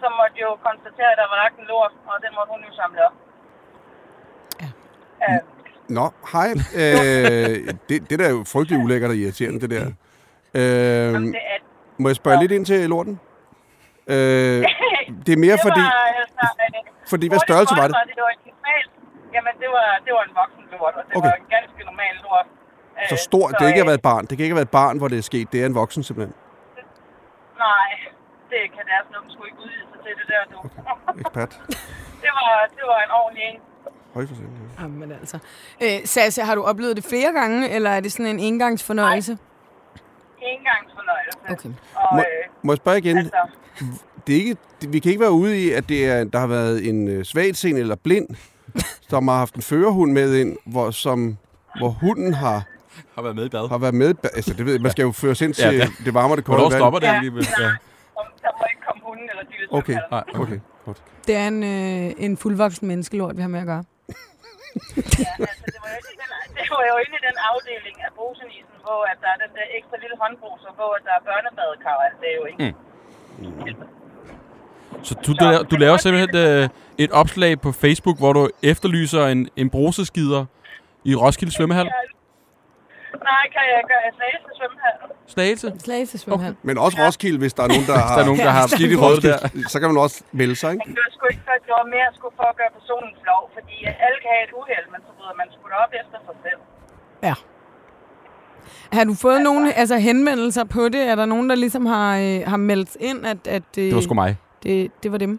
som måtte jo konstatere, at der var lagt en lort, og den måtte hun jo samle op. Ja. Øh, Nå, hej. Øh, det, det der er jo frygtelig ulækkert og irriterende, det der. Øh, det, er, må jeg spørge lidt ind til lorten? Øh, det er mere det fordi... var, altså, øh, Fordi hvad størrelse var det? Det var en normal, jamen, det var, det var en voksen lort, og det Okay. var en ganske normal lort. Øh, Så stort, det ikke har øh, været et barn. Det kan ikke have været et barn, hvor det er sket. Det er en voksen simpelthen. Nej, det kan deres nok sgu ikke udvide sig til det der, du. Ekspert. det, var, det var en ordentlig en. Høj for sent, ja. Jamen altså. Øh, Sasse, har du oplevet det flere gange, eller er det sådan en engangsfornøjelse? Engangsfornøjelse. Okay. Og, Må, øh, må jeg spørge igen? altså, Det er ikke, det, vi kan ikke være ude i, at det er, der har været en øh, svagtseende eller blind, som har haft en førerhund med ind, hvor, som, hvor hunden har, Har været med i bad. har været med. Altså, det ved jeg, man skal jo føres ind til Ja, det- det, det varme og det kolde Hvornår vand. stopper det Ja, alligevel? Ja. der må ikke komme hunden eller dyret. Okay. Nej, okay. Okay, godt. Det er en, øh, en fuldvoksen menneskelort, vi har med at gøre. ja, altså, det var jo ikke den, det var jo inde i den afdeling af brusenisen, hvor at der er den der ekstra lille håndbruser, hvor at der er børnebadekar og alt det er jo ikke. Mm. Så du, du, laver, du laver simpelthen øh, et opslag på Facebook, hvor du efterlyser en, en bruseskider i Roskilde Svømmehal? Nej, kan jeg gøre jeg Slagelse svømmehal? Slagelse? Slagelse svømmehal. Men også Roskilde, hvis der er nogen, der har, der er nogen, der har skidt i Roskilde, så kan man også melde sig, ikke? Men det var sgu ikke for, at var mere sgu for at gøre personen flov, fordi alle kan have et uheld, men så bryder man sgu da op efter sig selv. Ja. Har du fået nogle altså, henvendelser på det? Er der nogen, der ligesom har, øh, har meldt ind, at, at øh, Det var sgu mig. Det, det var dem?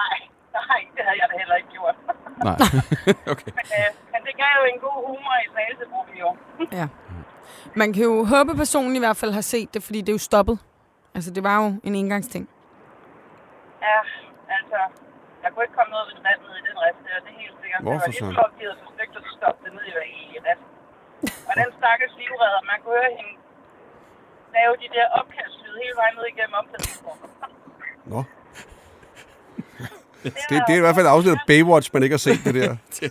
Nej, nej, det havde jeg da heller ikke gjort. Nej. okay. Men, øh, men det gav jo en god humor i Slagelsegruppen jo. Ja. Man kan jo håbe, at personen i hvert fald har set det, fordi det er jo stoppet. Altså, det var jo en engangsting. Ja, altså, jeg kunne ikke komme noget ved vandet i den rest, der, det er helt sikkert. Hvorfor det var så? lidt opgivet for stygt, at stoppe det ned i, i resten. Og den stakkels livredder, man kunne høre hende lave de der opkastlyde hele vejen ned igennem omklædningsrummet. Nå. Det, det er i hvert fald afsnittet af Baywatch, man ikke har set det der. Ja,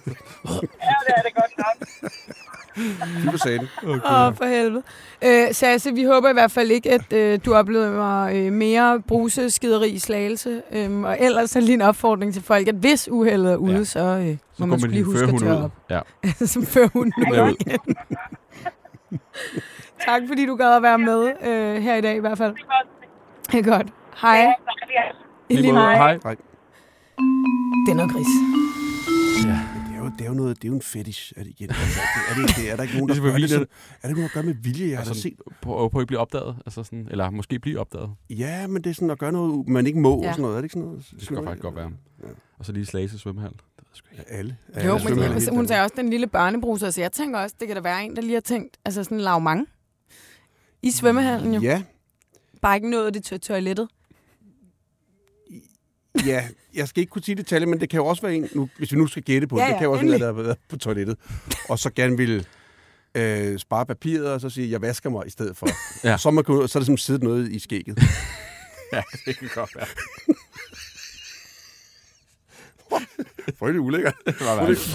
det er det godt nok. Du sagde det. Åh, oh, for helvede. Øh, Sasse, vi håber i hvert fald ikke, at øh, du oplever øh, mere bruseskideri i slagelse. Øhm, og ellers er lige en opfordring til folk, at hvis uheldet er ude, Ja. så, øh, Så må man skulle lige huske at tørre op. Ja. så fører hun nu Med ud. igen. tak fordi du gad at være med øh, her i dag i hvert fald. Det er godt. Hej. Ja, tak, ja. I lige måde. måde. Hej. Det er noget gris. Det er jo, det er jo noget, det er jo en fetish. Er det, igen? Altså, det, er, det, det, er der ikke nogen, der Det er gør det? Sådan, er det nogen, der gør med vilje? Jeg har altså, Altså, set. på, på at blive opdaget. Altså sådan, eller måske blive opdaget. Ja, men det er sådan at gøre noget, man ikke må. Ja. Ja. Sådan noget. Er det ikke sådan noget? Det skal faktisk godt være. Og så lige slagelse svømmehal. Ja, alle. Jo, alle men jeg, hele hun Danmark. sagde også den lille børnebruser, så jeg tænker også, det kan da være en, der lige har tænkt, altså sådan lavmang i svømmehallen jo. Ja, Bare ikke nået det til toilettet. ja, jeg skal ikke kunne sige detaljer, men det kan jo også være en, nu, hvis vi nu skal gætte på det, Ja, det ja, kan jo også være, en, endelig. der har været på toilettet, og så gerne vil øh, spare papiret, og så sige, jeg vasker mig i stedet for. Ja. så, må, så er der simpelthen siddet noget i skægget. Ja, det kan godt være. Frygtelig ulækker.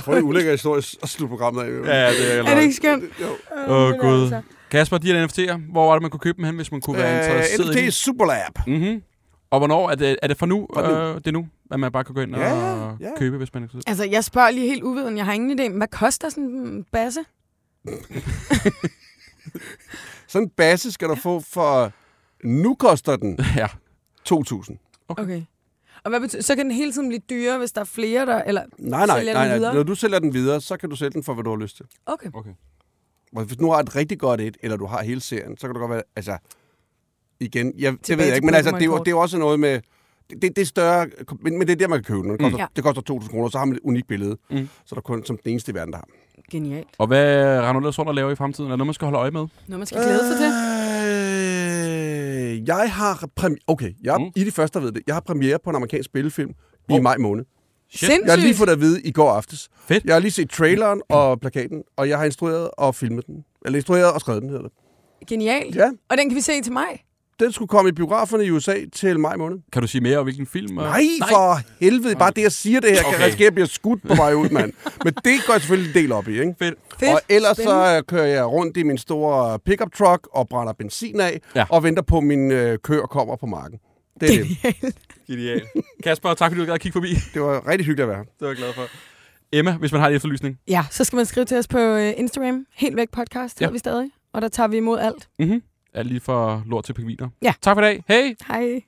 Frygtelig, ulækker historie at slutte programmet af. Ja, ja, det er Er det ikke skønt? Jo. Åh, oh, det gud. altså. Kasper, de her NFT'er, hvor var det, man kunne købe dem hen, hvis man kunne være interesseret i Øh, NFT Superlab. dem? Mm-hmm. Og hvornår? Er det, er det for nu? For nu. Øh, det er nu, at man bare kan gå ind Ja, og ja. købe, hvis man er interesseret? Altså, jeg spørger lige helt uviden. Jeg har ingen idé. Hvad koster sådan en basse? Sådan en base skal du få for... Nu koster den Ja. 2.000. Okay. Og hvad betyder, så kan den hele tiden blive dyrere, hvis der er flere, der... Eller Nej, nej, sælger nej, den nej. videre? Når du sælger den videre, så kan du sælge den for, hvad du har lyst til. Okay. Okay. Og Hvis du nu har et rigtig godt et, eller du har hele serien, så kan det godt være, altså, igen, jeg, det ved jeg ikke, men altså, det, er jo, det er jo også noget med, det, det er større, men, men det er der, man kan købe den. Det koster, mm. det koster 2.000 kroner, så har man et unikt billede. Mm. Så er der kun som den eneste i verden, der har. Genialt. Og hvad render du ellers rundt og laver i fremtiden? Er der noget, man skal holde øje med? Noget, man skal glæde sig til. Øh, jeg har premiere, okay, jeg, Mm. I de første, der ved det, jeg har premiere på en amerikansk spillefilm i Oh. maj måned. Sindssygt. Jeg har lige fået det at vide i går aftes. Fedt. Jeg har lige set traileren og plakaten, og jeg har instrueret og filmet den. Eller instrueret og skrevet den, hedder det. Genialt. Ja, Og den kan vi se til mig. Den skulle komme i biograferne i USA til maj måned. Kan du sige mere om, hvilken film? og- Nej, for helvede. Bare det, jeg siger det her, kan Okay. risikere at blive skudt på vej ud, mand. Men det går jeg selvfølgelig en del op i, ikke? Fedt. Fedt. Og ellers Spændende. så øh, kører jeg rundt i min store pickup truck og brænder benzin af, Ja. og venter på, at min øh, køer kommer på marken. Det er det. Genial. Kasper, tak fordi du gad at kigge forbi. Det var rigtig hyggeligt at være her. Det var jeg glad for. Emma, hvis man har en efterlysning. Ja, så skal man skrive til os på øh, Instagram. Helt væk podcast Ja. vi stadig. Og der tager vi imod alt. Mm-hmm. Alt lige for lort til pingviner. Ja. Tak for i dag. Hej! Hej.